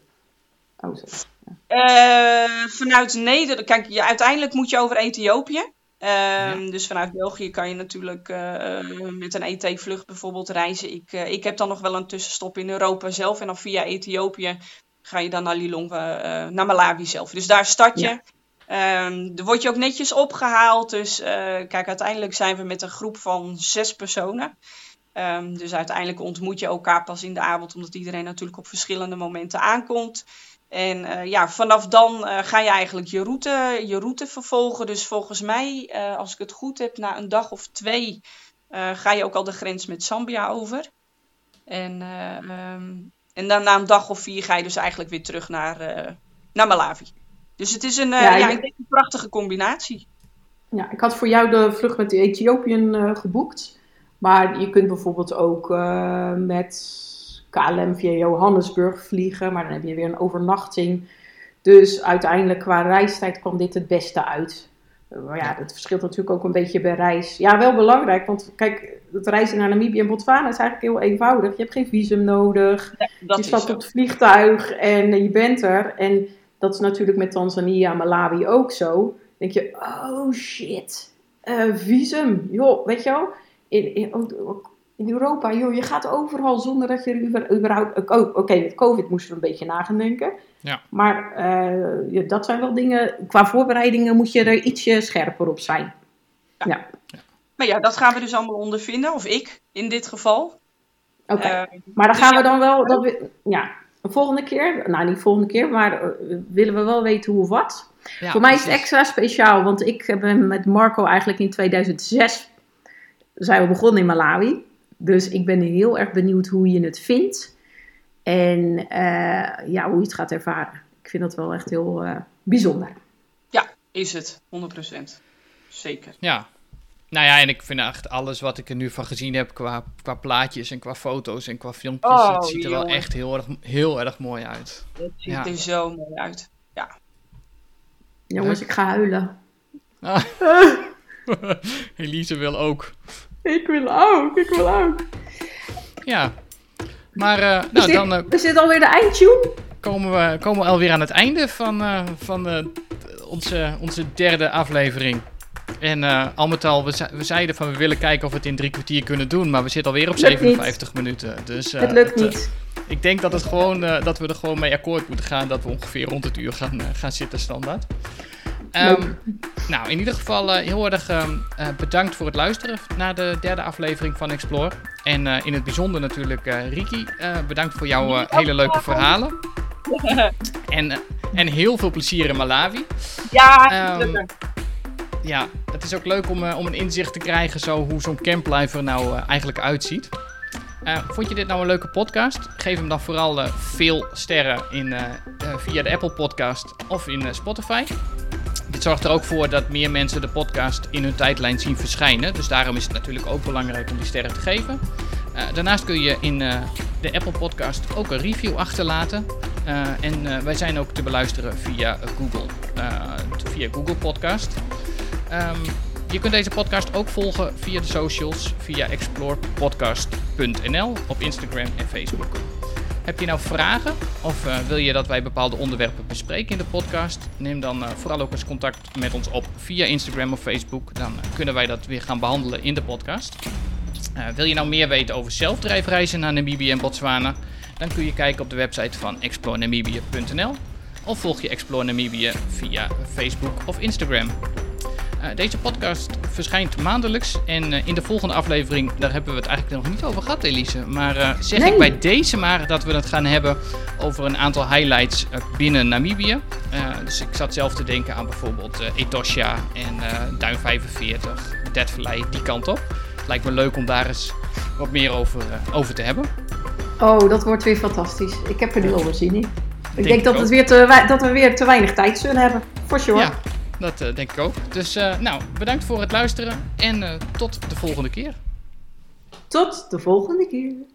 Oh, sorry. Eh, vanuit Nederland, kijk, je, uiteindelijk moet je over Ethiopië. Ehm, Dus vanuit België kan je natuurlijk eh, met een ET-vlucht bijvoorbeeld reizen. Ik, eh, ik heb dan nog wel een tussenstop in Europa zelf. En dan via Ethiopië ga je dan naar Lilongwe, eh, naar Malawi zelf. Dus daar start je. Ja. Ehm, er word je ook netjes opgehaald. Dus kijk, uiteindelijk zijn we met een groep van zes personen. Ehm, dus uiteindelijk ontmoet je elkaar pas in de avond, omdat iedereen natuurlijk op verschillende momenten aankomt. En eh, ja, vanaf dan eh, ga je eigenlijk je route, je route vervolgen. Dus volgens mij, eh, als ik het goed heb, na een dag of twee ga je ook al de grens met Zambia over. En, eh, ehm, en dan na een dag of vier ga je dus eigenlijk weer terug naar, naar Malawi. Dus het is een, Ja, je- een prachtige combinatie. Ja, ik had voor jou de vlucht met Ethiopië geboekt. Maar je kunt bijvoorbeeld ook met KLM via Johannesburg vliegen. Maar dan heb je weer een overnachting. Dus uiteindelijk qua reistijd kwam dit het beste uit. Eh, Maar ja, dat verschilt natuurlijk ook een beetje bij reis. Ja, wel belangrijk. Want kijk, het reizen naar Namibië en Botswana is eigenlijk heel eenvoudig. Je hebt geen visum nodig. Dat je stapt op het vliegtuig en je bent er. En dat is natuurlijk met Tanzania en Malawi ook zo. Dan denk je, oh shit, eh, visum. Joh, weet je wel? In, in, ook in Europa, joh, je gaat overal zonder dat je er über- überhaupt... Oké, met COVID moesten we een beetje na gaan denken. Ja. Maar eh, ja, dat zijn wel dingen... Qua voorbereidingen moet je er ietsje scherper op zijn. Ja, Maar ja, dat gaan we dus allemaal ondervinden. Of ik, in dit geval. oké. Eh, Maar dan Dus gaan ja. we dan wel, dat we, ja, een volgende keer, nou niet volgende keer, maar eh, willen we wel weten hoe of wat. Ja, Voor mij is het extra speciaal, want ik ben met Marco eigenlijk in 2006 zijn we begonnen in Malawi. Dus ik ben heel erg benieuwd hoe je het vindt en eh, ja, hoe je het gaat ervaren. Ik vind dat wel echt heel eh, bijzonder. ja, is het. 100%. Zeker. Ja. Nou ja, en ik vind echt alles wat ik er nu van gezien heb qua, qua plaatjes en qua foto's en qua filmpjes, Oh, het ziet er wel echt heel erg, heel erg mooi uit. Het ziet Ja. er zo mooi uit. Jongens, Leuk. ik ga huilen. Ah. (laughs) (laughs) Elise wil ook. Ik wil ook, ik wil ook. Ja. Maar eh, Is nou, dit, dan eh, is dit alweer de eindtune? komen, we, komen we alweer aan het einde van, eh, van onze, onze derde aflevering. En al met al, we, we zeiden van we willen kijken of we het in drie kwartier kunnen doen. Maar we zitten alweer op Lukt niet. 57 minuten. Dus, het lukt niet. ik denk dat, het gewoon, dat we er gewoon mee akkoord moeten gaan dat we ongeveer rond het uur gaan, gaan zitten standaard. Ehm, nou, in ieder geval eh, heel erg ehm, eh, bedankt voor het luisteren naar de derde aflevering van Explore. En eh, in het bijzonder natuurlijk Riki, bedankt voor jouw hele leuke verhalen. (laughs) En, en heel veel plezier in Malawi. Ja, gelukkig. Ja, het is ook leuk om, om een inzicht te krijgen zo hoe zo'n camplife er nou eigenlijk uitziet. Vond je dit nou een leuke podcast? Geef hem dan vooral veel sterren in, via de Apple Podcast of in Spotify. Dit zorgt er ook voor dat meer mensen de podcast in hun tijdlijn zien verschijnen. Dus daarom is het natuurlijk ook belangrijk om die sterren te geven. Eh, daarnaast kun je in eh, de Apple Podcast ook een review achterlaten. Eh, en wij zijn ook te beluisteren via Google, via Google Podcast. Ehm, je kunt deze podcast ook volgen via de socials, via explorepodcast.nl op Instagram en Facebook. Heb je nou vragen of eh, wil je dat wij bepaalde onderwerpen bespreken in de podcast? Neem dan eh, vooral ook eens contact met ons op via Instagram of Facebook. Dan eh, kunnen wij dat weer gaan behandelen in de podcast. Wil je nou meer weten over zelfdrijfreizen naar Namibië en Botswana? Dan kun je kijken op de website van explorenamibië.nl of volg je Explore Namibië via Facebook of Instagram. Eh, deze podcast verschijnt maandelijks en eh, in de volgende aflevering, daar hebben we het eigenlijk nog niet over gehad, Elise. Maar eh, zeg Nee. ik bij deze maar dat we het gaan hebben over een aantal highlights binnen Namibië. Dus ik zat zelf te denken aan bijvoorbeeld Etosha en Duin 45, Dead Valley, die kant op. Het lijkt me leuk om daar eens wat meer over, over te hebben. Oh, dat wordt weer fantastisch. Ik heb er nu al zin in. Ik Denk dat, het weer te, dat we weer te weinig tijd zullen hebben. For sure. Ja, dat eh, denk ik ook. Dus eh, nou, bedankt voor het luisteren en eh, tot de volgende keer. Tot de volgende keer.